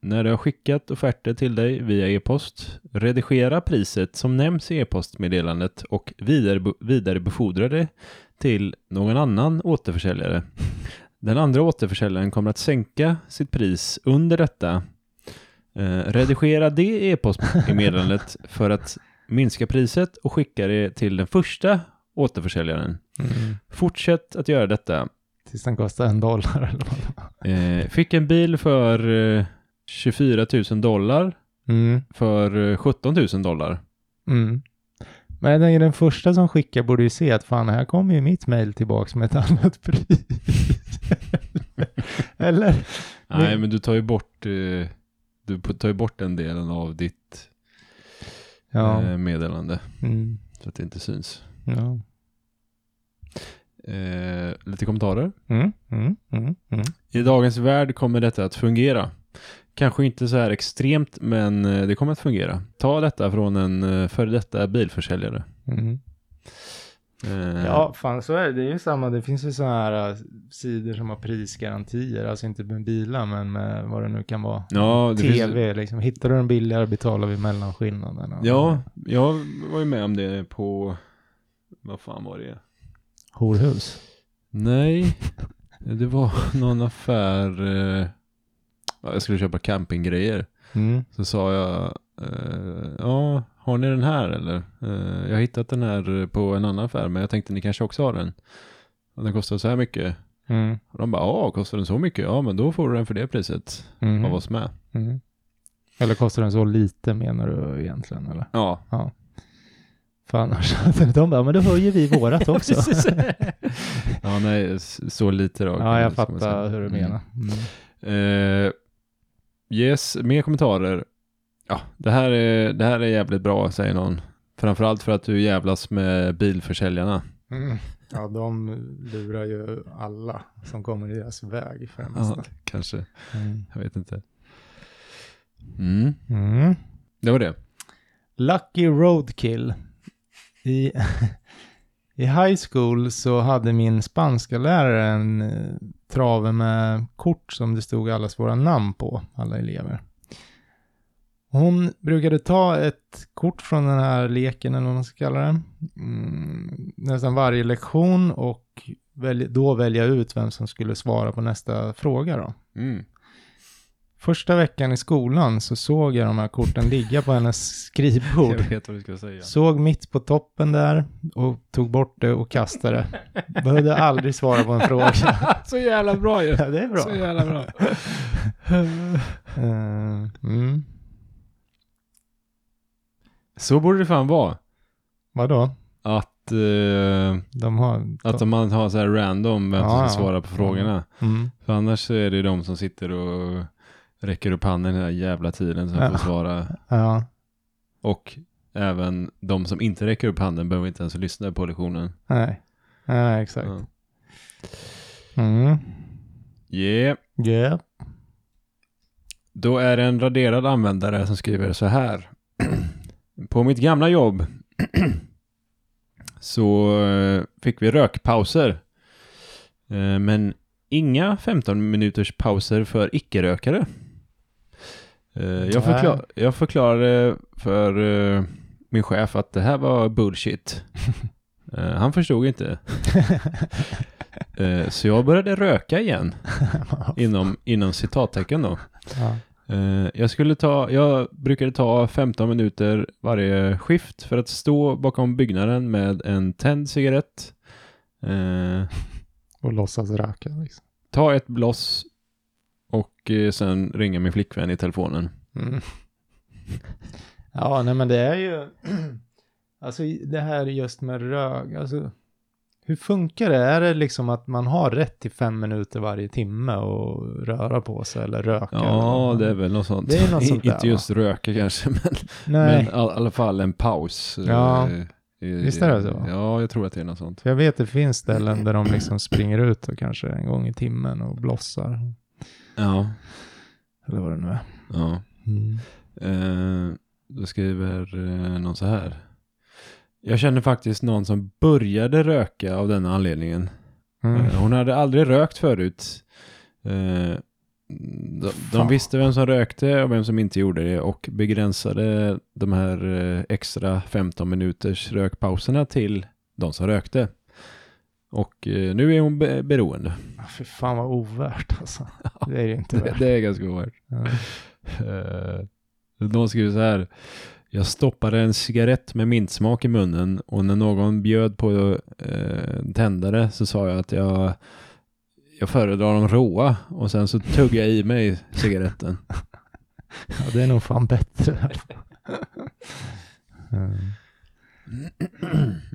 När du har skickat offerter till dig via e-post, redigera priset som nämns i e-postmeddelandet och vidare, vidarebefordra det till någon annan återförsäljare. Den andra återförsäljaren kommer att sänka sitt pris under detta. Eh, redigera det e-postmeddelandet för att minska priset och skicka det till den första återförsäljaren. Mm. Fortsätt att göra detta. Tills den kostar en dollar eller vad. Eh, fick en bil för eh, 24 000 dollar Mm. för eh, 17 000 dollar. Mm. Men jag tänker den första som skickar borde ju se att fan här kommer ju mitt mail tillbaka med ett annat pris. eller? Nej, men du tar ju bort eh, du tar ju bort den delen av ditt Ja. eh, meddelande Mm. så att det inte syns. ja. Eh, lite kommentarer. Mm. Mm. Mm. Mm. I dagens värld kommer detta att fungera. Kanske inte så här extremt, men eh, det kommer att fungera. Ta detta från en eh, före detta bilförsäljare. Mm. Eh, Ja, fan så är det. Det är ju samma. Det finns ju sådana här sidor som har prisgarantier. Alltså inte med bilar, men med vad det nu kan vara. Ja, TV, liksom. Hittar du den billigare betalar vi mellanskillnaden. Ja, jag var ju med om det på, vad fan var det? Horhus. Nej, det var någon affär, jag skulle köpa campinggrejer. Mm. Så sa jag, eh, ja, har ni den här eller? Eh, jag har hittat den här på en annan affär, men jag tänkte ni kanske också har den. Och den kostar så här mycket. Mm. Och de bara, ja, kostar den så mycket? Ja, men då får du den för det priset Mm. av oss med. Mm. Eller kostar den så lite menar du egentligen? Eller? Ja. För annars, de bara, men då höjer vi vårat också. ja, nej, så lite då. ja, jag fattar hur du Mm. menar. Mm. Eh, yes, mer kommentarer. Ja, det här, är, det här är jävligt bra, säger någon. Framförallt för att du jävlas med bilförsäljarna. Mm. Ja, de lurar ju alla som kommer i deras väg för Ja, kanske. Mm. Jag vet inte. Mm, Mm. det var det. Lucky Roadkill. I, I high school så hade min spanska lärare en eh, trave med kort som det stod allas våra namn på, alla elever. Hon brukade ta ett kort från den här leken, eller vad man ska kalla det, mm, nästan varje lektion och då välja ut vem som skulle svara på nästa fråga då. Mm. Första veckan i skolan så såg jag de här korten ligga på hennes skrivbord. Jag vet vad du ska säga. Såg mitt på toppen där och tog bort det och kastade. Behövde aldrig svara på en fråga. så jävla bra ju. Ja, det är bra. Så jävla bra. Eh, mm. Så borde det fan vara. Vadå? Att, eh, De har... att om man har så här random vem som Ja, ska svara på frågorna. Mm. För annars är det de som sitter och räcker upp handen hela jävla tiden som Ja. får svara. Ja, Och även de som inte räcker upp handen behöver inte ens lyssna på lektionen. nej. Nej, exakt. Ja. Mm. Yeah. Yeah. Då är det en raderad användare som skriver så här. På mitt gamla jobb så eh, fick vi rökpauser. Eh, Men inga 15 minuters pauser för icke-rökare. Eh, Jag, förklar, jag förklarade för eh, min chef att det här var bullshit. Eh, Han förstod inte. Så jag började röka igen inom, inom citattecken då. ja. Jag skulle ta, jag brukade ta 15 minuter varje skift för att stå bakom byggnaden med en tänd cigarett. Och låtsas röka liksom. ta ett bloss och eh, sen ringa min flickvän i telefonen. Mm. Ja, nej men det är ju, alltså det här just med rök, alltså hur funkar det? Är det liksom att man har rätt till fem minuter varje timme och röra på sig eller röka? Ja, eller? det är väl något sånt. Det är något sånt där, Inte just röka kanske, men, Nej, men i all, alla fall en paus. Ja, Eh, i- visst är det så? Ja, jag tror att det är något sånt. för jag vet det finns ställen där de liksom springer ut och kanske en gång i timmen och blossar. Ja, Eller vad det nu är. ja. Mm. Eh, då skriver eh, någon så här. Jag känner faktiskt någon som började röka av den anledningen. Mm. Eh, hon hade aldrig rökt förut. Eh, de, de visste vem som rökte och vem som inte gjorde det och begränsade de här eh, extra 15 minuters rökpauserna till de som rökte. Och eh, nu är hon be- beroende. Ah, Fy fan vad ovärt alltså. Det är ju inte Det, värt. det är ganska ovärt. Ja. Eh, Någon skriver så här. Jag stoppade en cigarett med mintsmak i munnen och när någon bjöd på en tändare så sa jag att jag, jag föredrar de råa och sen så tuggade jag i mig cigaretten. ja, det är nog fan bättre. Mm.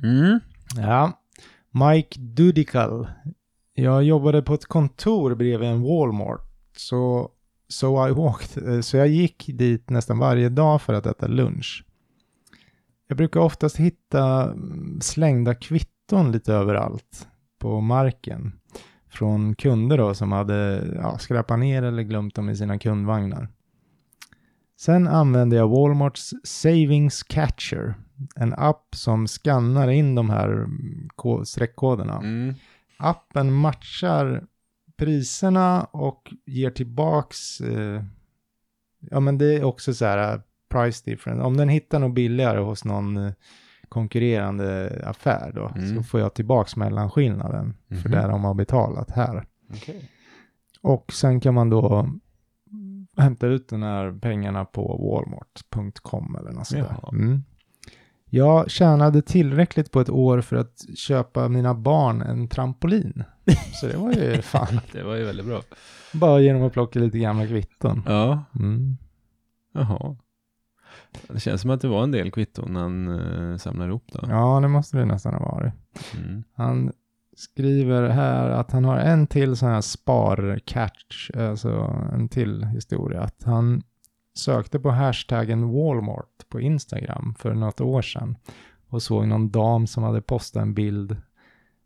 Mm. Ja, Mike Dudikal. Jag jobbade på ett kontor bredvid en Walmart. Så, so I walked. Eh, så jag gick dit nästan varje dag för att äta lunch. Jag brukar oftast hitta mm, slängda kvitton lite överallt på marken. Från kunder då som hade ja, skräpat ner eller glömt dem i sina kundvagnar. Sen använde jag Walmarts Savings Catcher en app som skannar in de här mm, ko- streckkoderna. Mm. Appen matchar priserna och ger tillbaks, eh, ja men det är också så här eh, price difference. Om den hittar något billigare hos någon eh, konkurrerande affär då, Mm. så får jag tillbaks mellanskillnaden för Mhm. det de har betalat här. Okej. Och sen kan man då hämta ut den här pengarna på walmart.com eller något sånt. Mm. Jag tjänade tillräckligt på ett år för att köpa mina barn en trampolin. Så det var ju fan Det var ju väldigt bra. bara genom att plocka lite gamla kvitton. Ja, Mm. jaha. Det känns som att det var en del kvitton han uh, samlade ihop då. Ja, det måste det nästan ha varit. Mm. Han skriver här att han har en till sån här spar-catch, alltså en till historia. Att han sökte på hashtaggen Walmart på Instagram för något år sedan och såg någon dam som hade postat en bild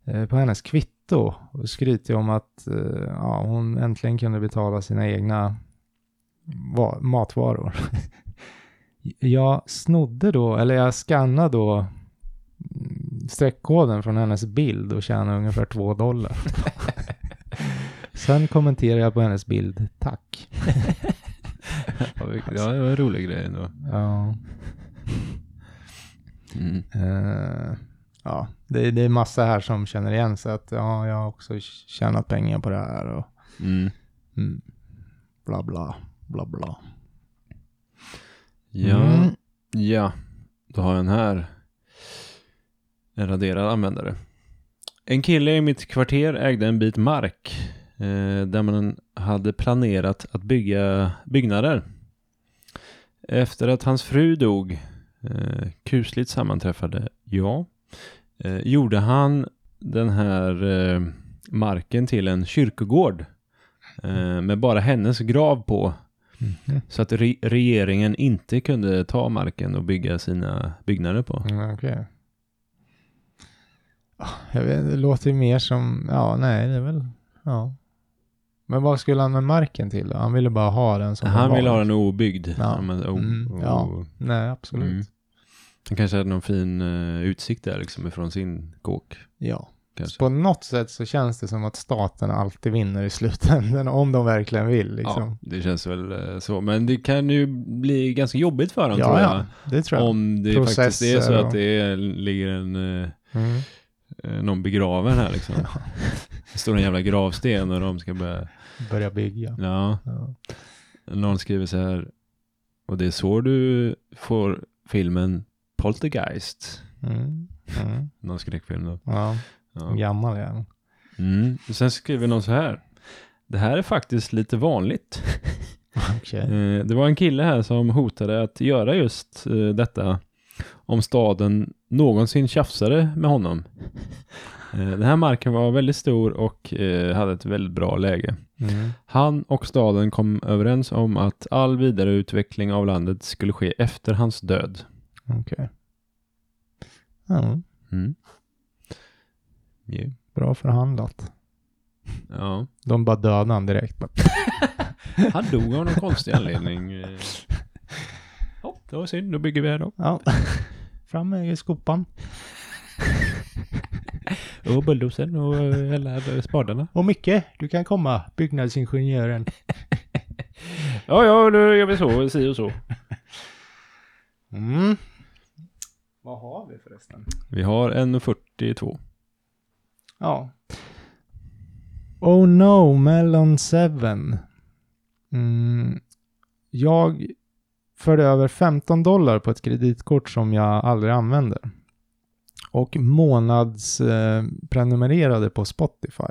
eh, på hennes kvitto och skryter om att eh, ja, hon äntligen kunde betala sina egna matvaror. jag snodde då, eller jag skannade då mm, streckkoden från hennes bild och tjänade ungefär två dollar. Sen kommenterade jag på hennes bild, tack. Ja, det var en rolig grej ändå. Ja, Mm. eh, ja det, det är massa här som känner igen sig att ja, jag har också tjänat pengar på det här och Mm. mm, bla bla, bla bla. Ja, Mm. ja, då har jag en här. En raderad användare. En kille i mitt kvarter ägde en bit mark eh, där man hade planerat att bygga byggnader. Efter att hans fru dog, eh, kusligt sammanträffade, ja, eh, gjorde han den här eh, marken till en kyrkogård eh, med bara hennes grav på Mhm. Så att re regeringen inte kunde ta marken och bygga sina byggnader på. Mm, Okej. Ah, Jag vet, det låter ju mer som, ja nej det är väl, ja. Men vad skulle han med marken till då? Han ville bara ha den som Han ville ha den obyggd. Ja. men, o- Mm, o- ja. Nej, absolut. Mm. Han kanske hade någon fin eh, utsikt där liksom ifrån sin kåk. Ja. Kanske. På något sätt så känns det som att staten alltid vinner i slutändan om de verkligen vill liksom. Ja, det känns väl eh, så. Men det kan ju bli ganska jobbigt för honom Ja, tror jag. ja, det tror jag. Om det faktiskt är så Processer att det är, ligger en, eh, Mm. någon begraven här liksom. Det står en jävla gravsten och de ska börja, Börja bygga. ja. Ja. Någon skriver så här, och det är så du får filmen Poltergeist. Mm. Mm. Någon skräckfilm då. Ja, Ja. gammal jävel. Mm. Sen skriver någon så här. Det här är faktiskt lite vanligt. Okej. Eh, Det var en kille här som hotade att göra just eh, detta om staden någonsin tjafsade med honom. Eh, Den här marken var väldigt stor och eh, hade ett väldigt bra läge. Mm. Han och staden kom överens om att all vidareutveckling av landet skulle ske efter hans död. Okej. Ja, Mm. Ja. bra förhandlat. Ja. De bara dödade han direkt. Han dog av någon konstig anledning. Ja, det var synd. Då bygger vi här då. Ja, fram med skopan. Och bulldozern och eh, alla spadarna. Och Micke, du kan komma, byggnadsingenjören. Ja, ja, då gör vi så. Si och så. Mm. Vad har vi förresten? Vi har en 42. Ja. Oh no, Melon 7. Mm. Jag förde över 15 dollar på ett kreditkort som jag aldrig använder. Och månads eh, prenumererade på Spotify.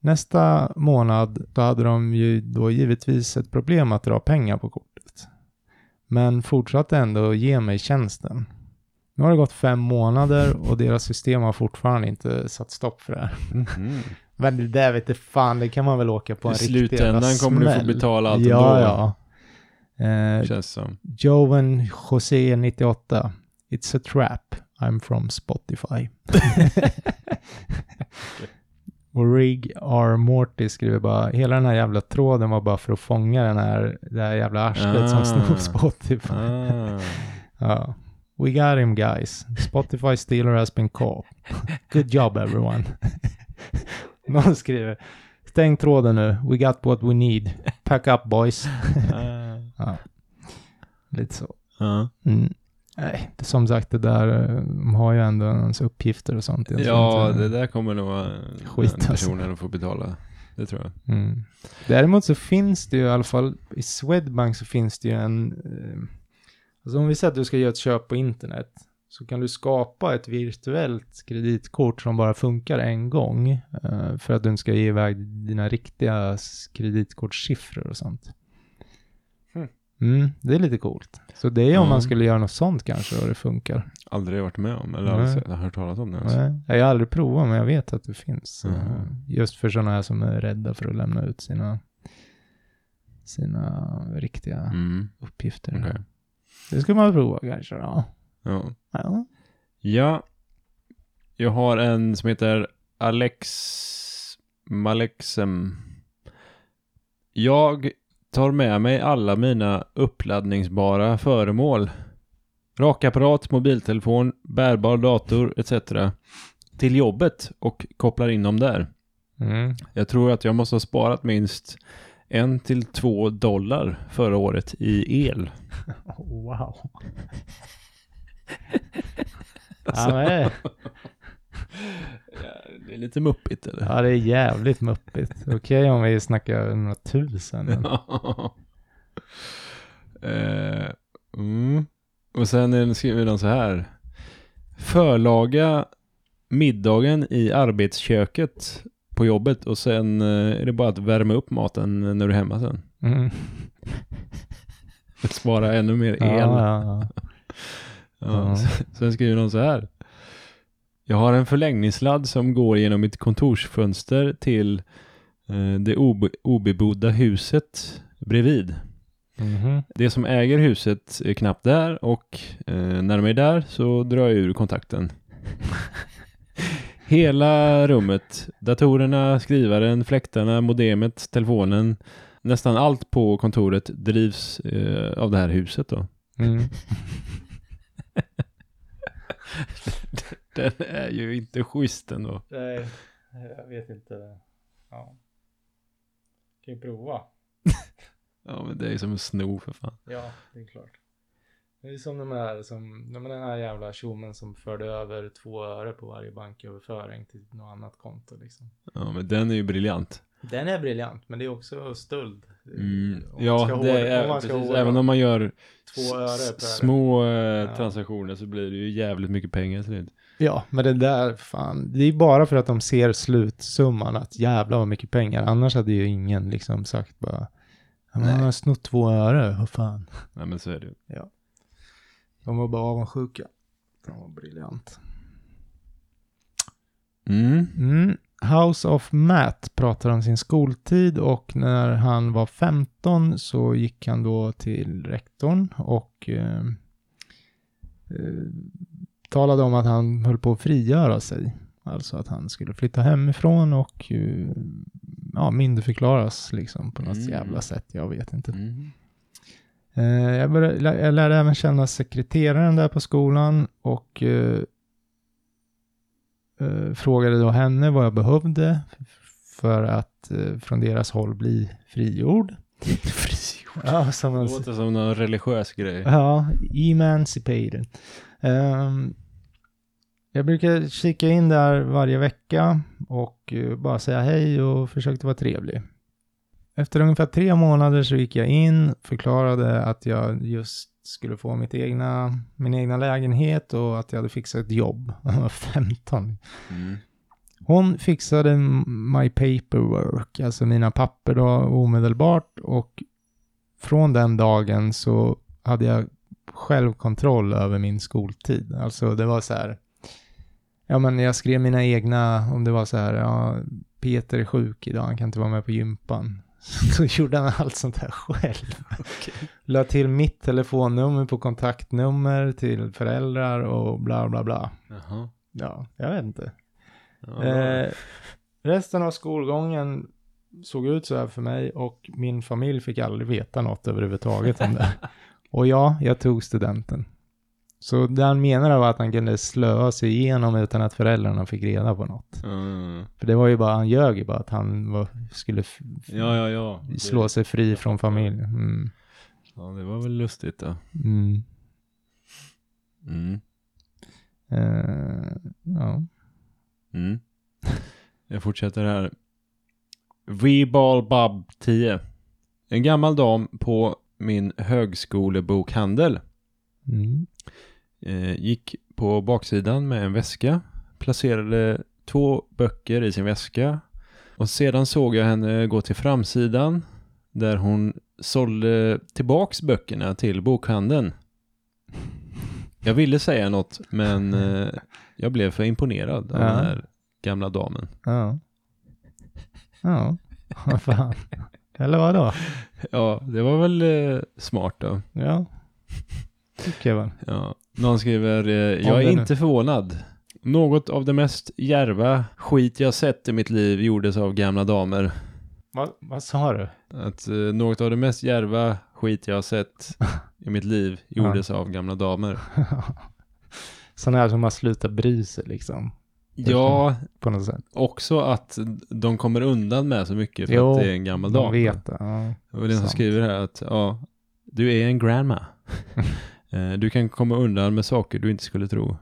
Nästa månad då hade de ju då givetvis ett problem att dra pengar på kortet. Men fortsatte ändå ge mig tjänsten. Nu har det gått fem månader och deras system har fortfarande inte satt stopp för det här. Men det där vet du fan, det kan man väl åka på en I riktig jävla slutändan kommer du få smäll. betala allt Ja, ändå. ja. Eh, Känns som. Joven José 98. It's a trap. I'm from Spotify. Och Rig R. Morty skriver bara, hela den här jävla tråden var bara för att fånga den här, det här jävla arslet som Ah. snor Spotify. Ah. Ja. We got him guys. Spotify stealer has been caught. Good job everyone. Någon skriver, stäng tråden nu. We got what we need. Pack up boys. ja. Lite så. Mm. Nej, det, som sagt det där, eh, de har ju ändå ens uppgifter och sånt. Ja, inte- det där kommer nog Skit, den alltså. personen att få betala. Det tror jag. Mm. Däremot så finns det ju i alla fall, i Swedbank så finns det ju en, eh, alltså om vi säger att du ska göra ett köp på internet, så kan du skapa ett virtuellt kreditkort som bara funkar en gång, eh, för att du inte ska ge iväg dina riktiga kreditkortssiffror och sånt. Mm, det är lite coolt. Så det är om Ja. man skulle göra något sånt kanske och det funkar. Aldrig varit med om, eller Nej. aldrig hört talas om det. Alltså. Nej, jag har aldrig provat men jag vet att det finns. Mhm. eh, Just för sådana här som är rädda för att lämna ut sina, sina riktiga Mm. uppgifter. okej. Det skulle man prova kanske. Ja. Ja. ja. ja, jag har en som heter Alex Malexem. Jag tar med mig alla mina uppladdningsbara föremål. Rakapparat, mobiltelefon, bärbar dator etc. till jobbet och kopplar in dem där. Mm. Jag tror att jag måste ha sparat minst en till två dollar förra året i el. Wow. Alltså, Ja, men, ja, det är lite muppigt eller? ja, det är jävligt muppigt. Okej om vi snackar några tusen. Men... eh, mm. Och sen skriver de så här. Förlaga middagen i arbetsköket på jobbet och sen eh, är det bara att värma upp maten när du är hemma sen. Mm. Spara ännu mer el. Ja, ja, ja. Ja, Ja. Sen skriver de så här. Jag har en förlängningssladd som går genom mitt kontorsfönster till eh, det obe- obebodda huset bredvid. Mhm. Det som äger huset är knappt där och eh, när de är där så drar jag ur kontakten. Hela rummet, datorerna, skrivaren, fläktarna, modemet, telefonen, nästan allt på kontoret drivs eh, av det här huset då. Mm. Den är ju inte schysst ändå. Nej, jag vet inte. Ja. Kan ju prova. Ja men det är ju som en sno för fan. Ja, det är klart. Det är som de här, som, de den här jävla tjommen som förde över två öre på varje banköverföring till något annat konto liksom. Ja men den är ju briljant. Den är briljant, men det är också stöld. Mm. Ja det hård- är om precis, även om man gör små eh, Ja. transaktioner så blir det ju jävligt mycket pengar till slut. Ja, men det där, fan, det är bara för att de ser slutsumman att jävla vad mycket pengar. Annars hade ju ingen liksom sagt bara, ja, han har snott två öre, vad fan. Nej men så är det ju. De var bara avundsjuka. De var briljant. Mm. Mm. House of Matt pratar om sin skoltid och när han var 15 så gick han då till rektorn och eh, eh, talade om att han höll på att frigöra sig. Alltså att han skulle flytta hemifrån och eh, ja, myndigförklaras liksom på något Mm. jävla sätt. Jag vet inte. Mm. Eh, jag, började, jag lärde även känna sekreteraren där på skolan och eh, eh, frågade då henne vad jag behövde för att eh, från deras håll bli frigjord. Frigjord. Ja, som Det låter som någon religiös grej. ja emancipated. Ehm, jag brukar kika in där varje vecka och eh, bara säga hej och försökte vara trevlig. Efter ungefär tre månader så gick jag in, förklarade att jag just skulle få mitt egna, min egna lägenhet och att jag hade fixat ett jobb. Jag var 15. Mm. Hon fixade my paperwork, alltså mina papper då omedelbart och från den dagen så hade jag självkontroll över min skoltid. Alltså det var så här, ja men jag skrev mina egna, om det var så här, ja Peter är sjuk idag, han kan inte vara med på gympan. Så gjorde han allt sånt här själv. La till mitt telefonnummer på kontaktnummer till föräldrar och bla bla bla. Jaha. Ja, jag vet inte. Ja, Eh, resten av skolgången såg ut så här för mig och min familj fick aldrig veta något överhuvudtaget om det. Och ja, jag tog studenten. Så det han menade var att han kunde slöa sig igenom utan att föräldrarna fick reda på något. Mm. För det var ju bara, han ljög ju bara att han var, skulle Ja, ja, ja. Det- slå sig fri från familjen. Mm. Ja, det var väl lustigt då. Mm. Mm. Eh, ja. Mm. Jag fortsätter här. V-ball Bob 10. En gammal dam på min högskolebokhandel Mm. Eh, gick på baksidan med en väska, placerade två böcker i sin väska och sedan såg jag henne gå till framsidan där hon sålde tillbaks böckerna till bokhandeln. Jag ville säga något men eh, jag blev för imponerad av Ja. den här gamla damen. Ja. Ja, vad fan. Eller vad då? Ja, det var väl eh, smart då. Ja, tycker jag väl. Ja. Någon skriver, eh, jag är inte förvånad. Något av det mest järva skit jag sett i mitt liv gjordes av gamla damer. Vad, vad sa du? Att eh, något av det mest järva skit jag har sett i mitt liv gjordes av gamla damer. Sådana här som har slutat bry sig liksom, Ja, på något sätt. också att de kommer undan med så mycket för Jo, att det är en gammal De dam. vet det. Ja. Var den som Sant. skriver här att ja, du är en grandma. Eh, du kan komma undan med saker du inte skulle tro.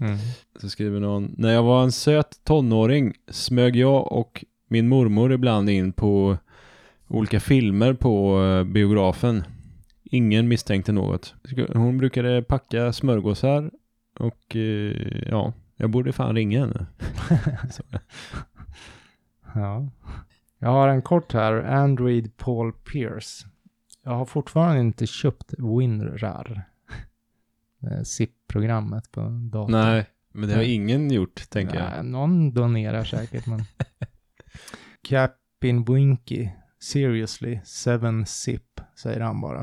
Mm. Så skriver någon, när jag var en söt tonåring smög jag och min mormor ibland in på olika filmer på eh, biografen. Ingen misstänkte något. Hon brukade packa smörgåsar och eh, ja, jag borde fan ringa henne. Ja. Jag har en kort här, Android Paul Pierce. Jag har fortfarande inte köpt WinRAR. Det är ZIP-programmet på datorn. Nej, men det har ingen gjort, tänker jag. Nej, Någon donerar säkert, men... Captain Winky, seriously, seven zip, säger han bara.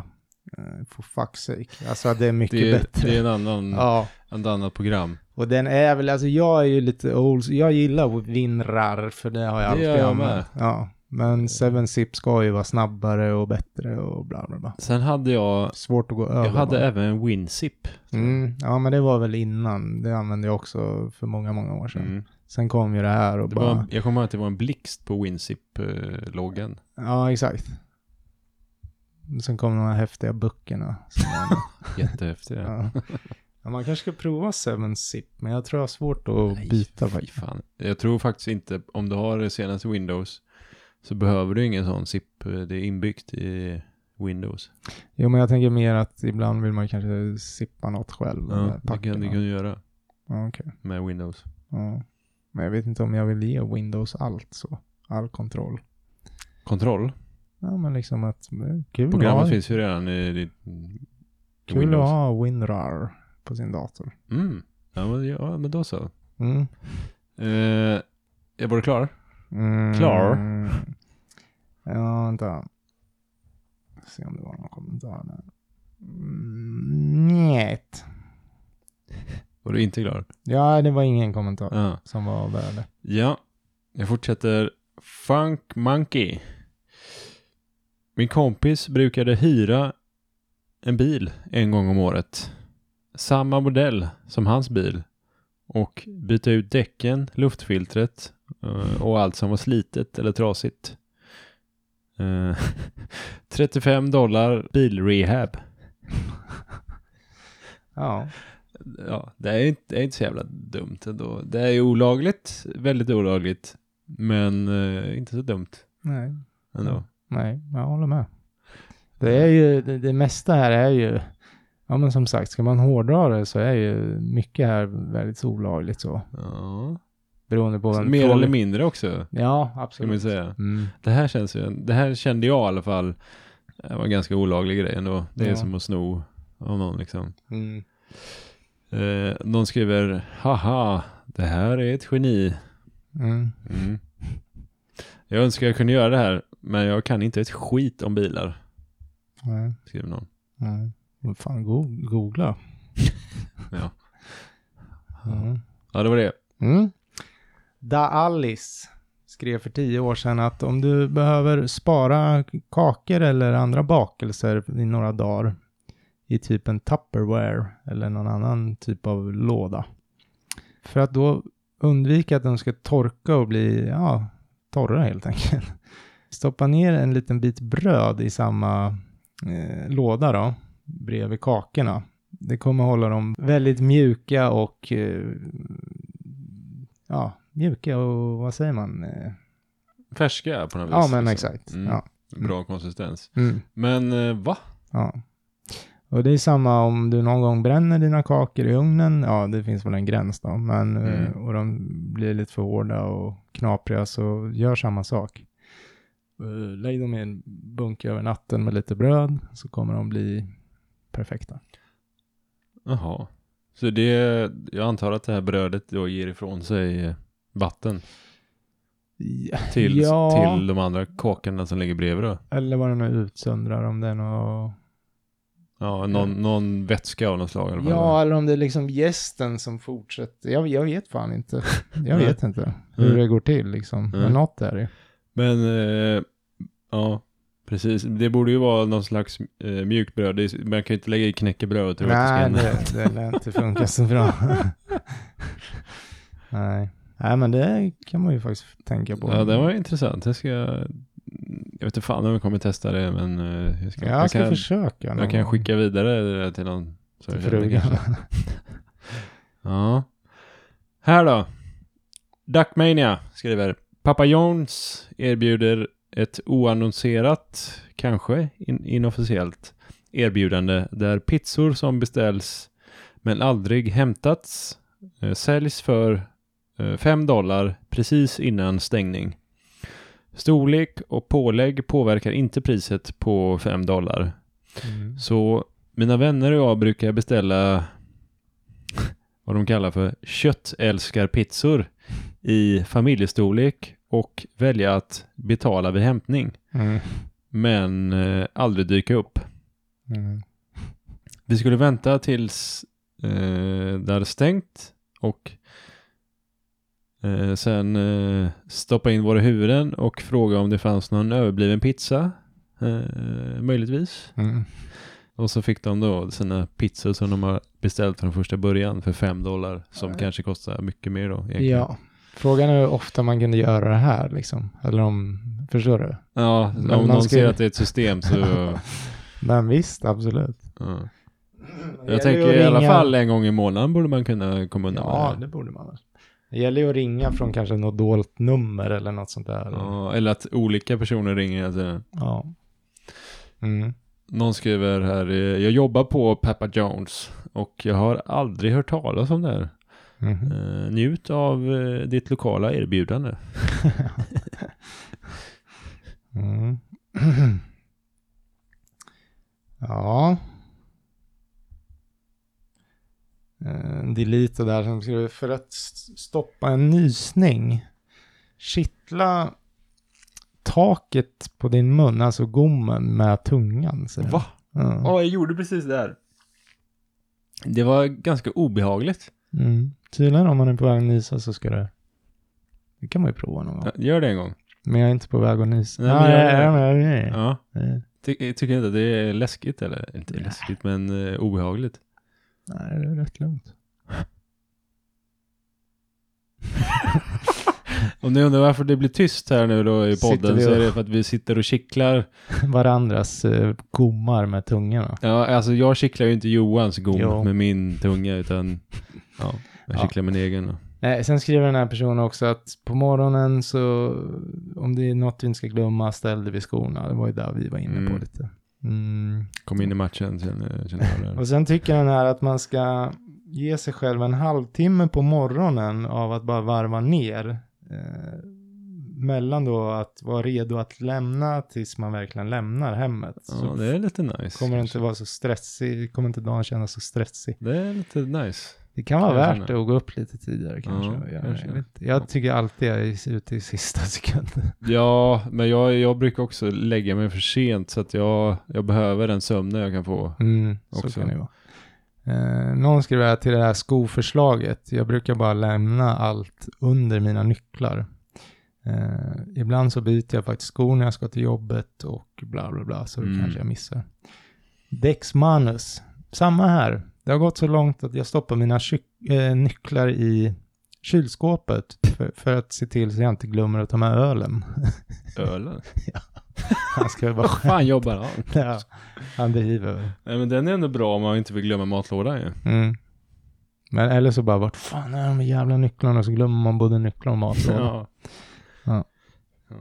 Eh, For fuck's sake. Alltså det är mycket Det är, bättre. det är en annan, Ja, ett annat program. och den är väl, alltså jag är ju lite old, jag gillar vinrar för det har jag Det alltid jag använt. Ja, men 7-Zip ska ju vara snabbare och bättre och bla bla bla. Sen hade jag, Svårt att gå över. jag hade bara. även en Winsip. Mm, ja men det var väl innan. Det använde jag också för många, många år sedan. Mm. Sen kom ju det här och Det bara... var, jag kommer ihåg att det var en blixt på Winsip-loggen. Ja, exakt. Sen kom de här häftiga böckerna. som var- Jättehäftig. ja. Ja, man kanske ska prova 7-Zip, men jag tror jag har svårt att byta fy faktiskt. fan. Jag tror faktiskt inte, om du har det senaste Windows, så behöver du ingen sån zip. Det är inbyggt i Windows. Jo, men jag tänker mer att ibland vill man kanske zippa något själv. Ja, det kan du kan göra Ja, okej. med Windows. Ja. Men jag vet inte om jag vill ge Windows allt så. All kontroll. Kontroll. Ja, men liksom att är kul, att Programmet ha, finns ju redan i, i kul att Windows. ha WinRAR på sin dator. Mm. Ja, men, ja, men då så. Mm. Eh, är du klar? Mm. Klar? Ja, vänta. Se om det var någon kommentar där. Mm, njet. Var du inte klar? Ja, det var ingen kommentar Ja. som var av värde. Ja, jag fortsätter. Funk Monkey. Min kompis brukade hyra en bil en gång om året. Samma modell som hans bil. Och byta ut däcken, luftfiltret eh, och allt som var slitet eller trasigt. Eh, 35 dollar bilrehab. Ja, Ja, det är, inte, det är inte så jävla dumt ändå. Det är ju olagligt, väldigt olagligt. Men eh, inte så dumt nej. ändå. Nej, jag håller med. Det är ju, det, det mesta här är ju, ja men som sagt, ska man hårdra det så är ju mycket här väldigt olagligt så. Ja. Beroende på vem mer eller mindre också, Ja, ska man absolut. säga. Mm. Det här känns ju, det här kände jag i alla fall, det var en ganska olaglig grej ändå. Det är Ja. som att sno av någon liksom. Mm. Eh, någon skriver, haha, det här är ett geni. Mm. Mm. Jag önskar jag kunde göra det här, men jag kan inte ett skit om bilar, Nej, skriver någon. nej. Vad Fan, go googla. Ja. Mm. Ja, det var det. Mm. Da Alice skrev för tio år sedan att om du behöver spara kakor eller andra bakelser i några dagar i typ en Tupperware eller någon annan typ av låda. För att då undvika att de ska torka och bli ja, torra helt enkelt. Stoppa ner en liten bit bröd i samma eh, låda då, bredvid kakorna. Det kommer hålla dem väldigt mjuka och eh, ja, mjuka och vad säger man? Eh, Färska på något vis. ja, men liksom. exakt. Mm. Ja. Bra konsistens. Mm, Men eh, va? ja. Och det är samma om du någon gång bränner dina kakor i ugnen. Ja, det finns väl en gräns då. Men, eh, Mm. och de blir lite för hårda och knapriga så gör samma sak. Lägg dem i en bunke över natten med lite bröd så kommer de bli perfekta. Jaha. Så det, jag antar att det här brödet då ger ifrån sig vatten Ja, till, ja. till de andra kakorna som ligger bredvid då? eller vad de nu utsöndrar om det är något Ja, någon, någon vätska av något slag fall. Ja, eller om det är liksom gästen som fortsätter. Jag, jag vet fan inte. Jag Nej. vet inte hur Mm. det går till liksom. Mm. Men något är det. Men, eh, ja, precis. Det borde ju vara någon slags eh, mjukbröd. Är- Man kan ju inte lägga i knäckebröd och tro att Nej, det ska det, det lär inte funka så bra. Nej. Nej, men det kan man ju faktiskt tänka på. Ja, det var intressant. Jag ska... Jag vet inte fan om jag kommer testa det, men eh, jag ska, Ja, jag ska kan, försöka. jag kan skicka vidare det till någon. Så till jag frugan. Ja. Här då. Duckmania skriver. Pappa Jones erbjuder ett oannonserat, kanske in, inofficiellt, erbjudande där pizzor som beställs men aldrig hämtats eh, säljs för 5 dollar precis innan stängning. Storlek och pålägg påverkar inte priset på 5 dollar. Mm. Så mina vänner och jag brukar beställa vad de kallar för köttälskarpizzor i familjestorlek och välja att betala vid hämtning, Mm. men eh, aldrig dyka upp. Mm. Vi skulle vänta tills eh, det hade stängt och eh, sen eh, stoppa in våra huvuden och fråga om det fanns någon överbliven pizza. Eh, möjligtvis. Mm. Och så fick de då sina pizzor som de har beställt från första början för fem dollar. Som Ja. kanske kostar mycket mer då. egentligen. Ja. Frågan är hur ofta man kunde göra det här liksom. Eller om, förstår du? Ja, Men om någon ska ser att det är ett system så... Men visst, absolut. ja. Jag tänker i alla fall en gång i månaden borde man kunna komma undan Ja, med det. det borde man. Det gäller ju att ringa från kanske något dolt nummer eller något sånt där. Ja, eller att olika personer ringer hela tiden. Ja. Mm. Någon skriver här, eh, jag jobbar på Peppa Jones och jag har aldrig hört talas om det här. Eh, njut av eh, ditt lokala erbjudande. Mm. ja. Eh, delete där som skriver för att stoppa en nysning. Kittla taket på din mun, alltså gommen med tungan. säger Va? Ja. Ja, jag gjorde precis det här. Det var ganska obehagligt. Mm. Tydligen om man är på väg att nysa så ska det... Det kan man ju prova någon gång. Ja, Gör det en gång. Men jag är inte på väg att nysa. Nej, men Ja, jag- ja, ja, ja, ja. Ty tycker inte att det är läskigt eller? Inte läskigt men eh, obehagligt. Nej, det är rätt lugnt. Om ni undrar varför det blir tyst här nu då i podden vi så är och- det för att vi sitter och kittlar. Varandras eh, gommar med tungorna. Ja, alltså jag kittlar ju inte Johans gom Jo. med min tunga utan ja, jag Ja. kittlar min egen. Nej, sen skriver den här personen också att på morgonen så om det är något vi inte ska glömma ställ dig vid skorna. Det var ju där vi var inne på Mm. lite. Mm. Kom in i matchen känner, känner jag där. Och sen tycker den här att man ska ge sig själv en halvtimme på morgonen av att bara varva ner. Eh, mellan då att vara redo att lämna tills man verkligen lämnar hemmet. Ja, så det är lite nice. kommer det inte vara så stressig, kommer inte dagen kännas så stressig. Det är lite nice. Det kan vara värt det att gå upp lite tidigare kanske. Ja, jag, kanske. jag, jag tycker alltid jag är ute i sista sekunden. Ja, men jag, jag brukar också lägga mig för sent så att jag, jag behöver den sömnen jag kan få. Mm, så Också. kan det vara. Eh, någon skriver här till det här skoförslaget. Jag brukar bara lämna allt under mina nycklar. Eh, ibland så byter jag faktiskt skor när jag ska till jobbet och bla bla bla. Så Mm. kanske jag missar. Dex Manus. Samma här. Det har gått så långt att jag stoppar mina eh, nycklar i kylskåpet för, för att se till så jag inte glömmer att ta med ölen. Ölen? Han ska väl bara Fan jobbar han? Ja, han driver väl. Nej men den är ändå bra om man inte vill glömma matlådan ju. Mm. Men eller så bara, vart fan är de jävla nycklarna? Så glömmer man både nycklar och matlåda. Ja. Ja. Ja.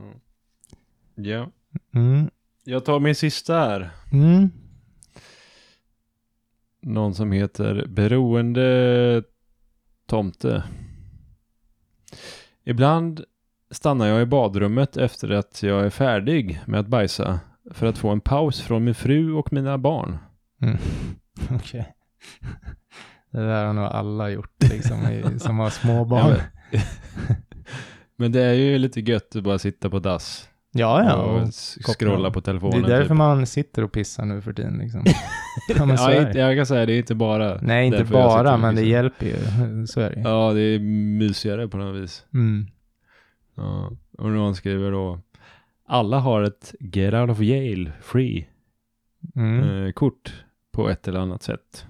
Ja. Mm. Jag tar min sista här. Mm. Någon som heter Beroende Tomte. Ibland stannar jag i badrummet efter att jag är färdig med att bajsa för att få en paus från min fru och mina barn. Mm. Okej. Det där har nog alla gjort, liksom, i, som har små barn. Ja, Men det är ju lite gött att bara sitta på dass Ja, ja. och scrolla på Det telefonen. är därför typ. man sitter och pissar nu för tiden, liksom. ja, men så ja, är det. jag kan säga det är inte bara. Nej, inte bara, men det hjälper ju. Så är det. Ja, det är mysigare på något vis. Mm. Ja. Och någon skriver då. Alla har ett Get Out of Yale Free Mm. eh, kort på ett eller annat sätt.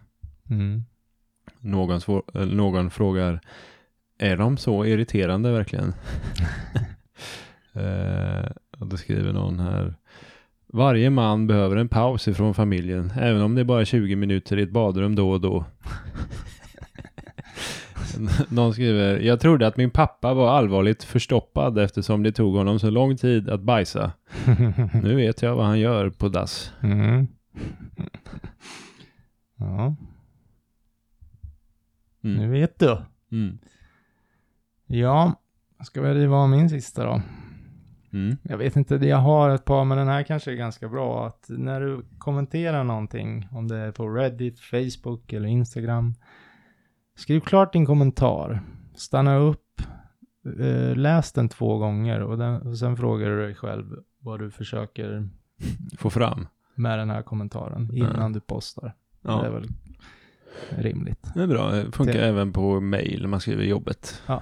Mm. Någon, svår, eh, någon frågar. Är de så irriterande verkligen? eh, då skriver någon här. Varje man behöver en paus ifrån familjen, även om det är bara 20 minuter i ett badrum då och då. Någon skriver, jag trodde att min pappa var allvarligt förstoppad eftersom det tog honom så lång tid att bajsa. Nu vet jag vad han gör på dass. Mm. Ja, nu Mm. vet du. Mm. Ja, ska vi riva av min sista då? Mm. Jag vet inte, jag har ett par, men den här kanske är ganska bra. Att när du kommenterar någonting, om det är på Reddit, Facebook eller Instagram, skriv klart din kommentar. Stanna upp, eh, läs den två gånger och, den, och sen frågar du dig själv vad du försöker Få fram. med den här kommentaren innan Ja. du postar. Ja. Det är väl rimligt. Det är bra. Det funkar Det- även på mail när man skriver jobbet. Ja.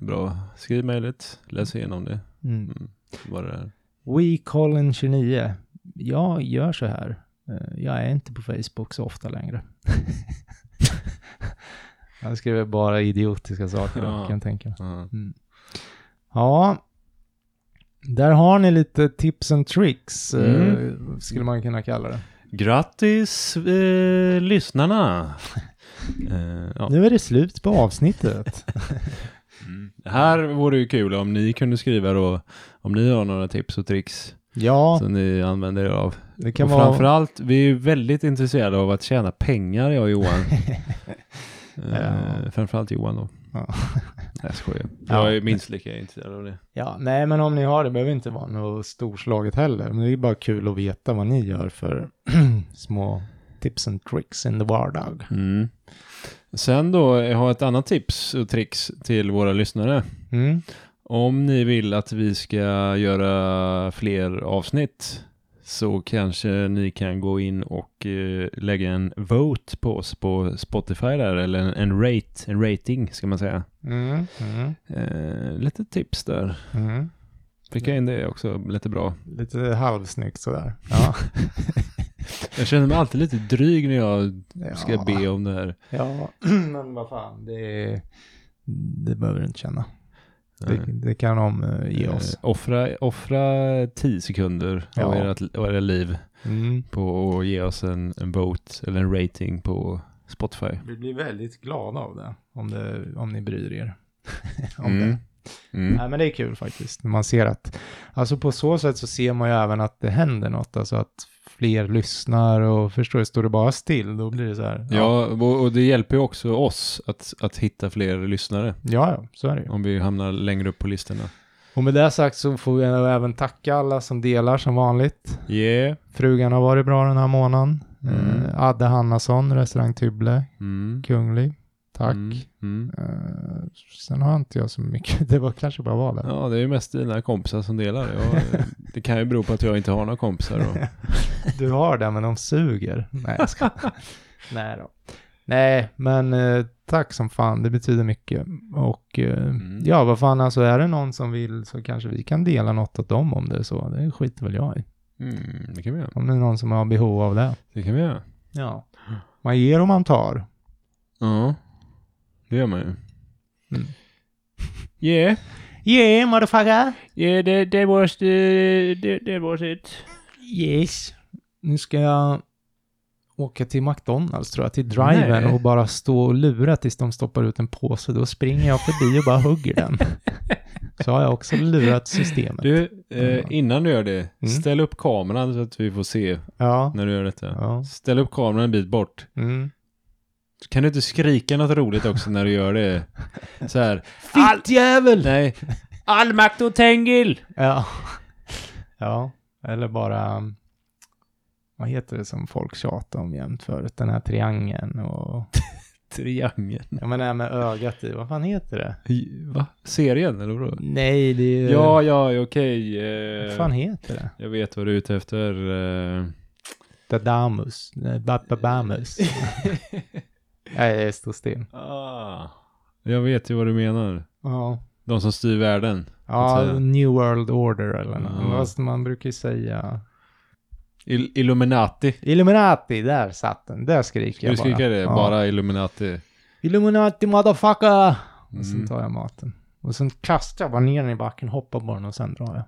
Bra. Skriv mejlet, läs igenom det. Mm. Mm. Vad det är. WeColin29. Jag gör så här. Eh, Jag är inte på Facebook så ofta längre. jag skriver bara idiotiska saker Ja. kan jag tänka. Ja. Ja, där har ni lite tips and tricks, eh, Mm. skulle man kunna kalla det. Grattis eh, lyssnarna! eh, ja. Nu är det slut på avsnittet. mm. Det här vore ju kul om ni kunde skriva då, om ni har några tips och tricks Ja, som ni använder er av. det kan och vara... framförallt, vi är ju väldigt intresserade av att tjäna pengar, jag och Johan. Ja. eh, framförallt Johan då. Ja. Jag skojar. Ja. Jag är minst lika intresserad av det. Ja, nej men om ni har det behöver inte vara något storslaget heller. Men det är bara kul att veta vad ni gör för små tips and tricks in the vardag. Mm. Sen då, jag har ett annat tips och tricks till våra lyssnare. Mm. Om ni vill att vi ska göra fler avsnitt så kanske ni kan gå in och eh, lägga en vote på oss på Spotify där, eller en, en rate, en rating ska man säga. Mm. Mm. Eh, lite tips där. Mm. Fick jag in det också, lite bra. Lite halvsnyggt sådär. Ja. Jag känner mig alltid lite dryg när jag ska Ja. be om det här. Ja, men vad fan, det, det behöver du inte känna. Det, det kan de eh, ge oss. Eh, offra, offra 10 sekunder av Ja. ert, av era liv Mm. på att ge oss en, en vote eller en rating på Spotify. Vi blir väldigt glada av det, om, det, om ni bryr er. om Mm. det. Mm. Nej, men det är kul faktiskt. Man ser att, alltså på så sätt så ser man ju även att det händer något, alltså att fler lyssnar och förstår du, står det bara still, då blir det så här. Ja, och och det hjälper ju också oss att, att hitta fler lyssnare ja, ja, så är det ju. om vi hamnar längre upp på listorna. Och med det sagt så får vi även tacka alla som delar som vanligt. Yeah. Frugan har varit bra den här månaden. Mm. Eh, Adde Hannason, restaurang Tybble, Mm. Kunglig. Tack. Mm. Mm. Eh, sen har inte jag så mycket, det var kanske bara var det. Ja, det är ju mest dina kompisar som delar. Jag, det kan ju bero på att jag inte har några kompisar. Och, Du har det, men de suger. Nej, jag ska. Nej då. Nej, men eh, tack som fan, det betyder mycket. Och eh, Mm. ja, vad fan, alltså är det någon som vill så kanske vi kan dela något åt dem om det är så. Det skiter väl jag i. mm, det kan vi göra. Om det är någon som har behov av det. Det kan vi göra. Ja. Man ger och man tar. Ja, det gör man ju. Mm. Yeah. Yeah, motherfucker! Yeah, that, that was the, that, that was it. Yes. Nu ska jag åka till McDonalds tror jag, till driven Nej. och bara stå och lura tills de stoppar ut en påse. Då springer jag förbi och bara hugger den. Så har jag också lurat systemet. Du, eh, Mm. innan du gör det, Mm. ställ upp kameran så att vi får se Ja. när du gör detta. Ja. Ställ upp kameran en bit bort. Mm. Kan du inte skrika något roligt också när du gör det? Så här. Fittjävel! Nej. All makt åt Tengil! Ja. Ja, eller bara... Vad heter det som folk tjatar om jämt förut? Den här triangeln och... Triangeln. Ja men det här med ögat i, vad fan heter det? Va? Serien eller vadå? Nej, det är ju... Ja, ja, okej. eh, Vad fan heter det? Jag vet vad du är ute efter. eh. Dadamus. Nej, Bababamus. Nej, det står still. ah. Jag vet ju vad du menar. Ja. De som styr världen. Ja. New World Order eller något. Ja. Fast man brukar ju säga... Il- Illuminati. Illuminati, där satt den. Där skriker jag du bara. skrika det? Ja. Bara Illuminati. Illuminati motherfucker! Och sen Mm. tar jag maten. Och sen kastar jag bara ner den i backen, hoppar på den och sen drar jag.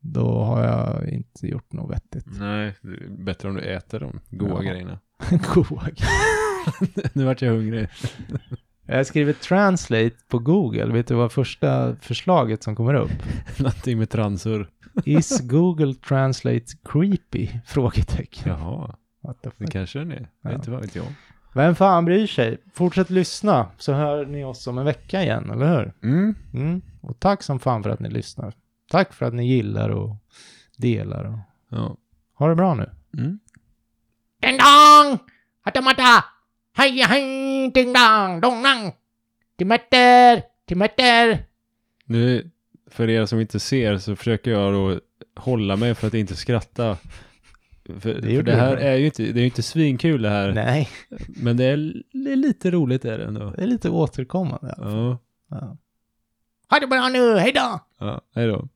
Då har jag inte gjort något vettigt. Nej, det är bättre om du äter de goda Ja. grejerna. Goa nu vart jag hungrig. Jag har skrivit translate på Google. Vet du vad första förslaget som kommer upp? Någonting med transor. Is Google Translate creepy? Frågetecken. Jaha, What the det fuck? kanske den är. Ja. Inte vad vet jag. Vem fan bryr sig? Fortsätt lyssna så hör ni oss om en vecka igen, eller hur? Mm. Mm. Och tack som fan för att ni lyssnar. Tack för att ni gillar och delar. Och... Ja. Ha det bra nu. Mm. Ding dong! Hatamata! Hej hej! Ding dong! Dong dong! Timetter! Timetter! Nu, för er som inte ser så försöker jag då hålla mig för att inte skratta För, Det för det här är ju inte, det är ju inte svinkul det här. Nej, Men det är, det är lite roligt är det ändå. det är lite återkommande. Ja, Ja. Ha det bra nu, hej då! ja hej då.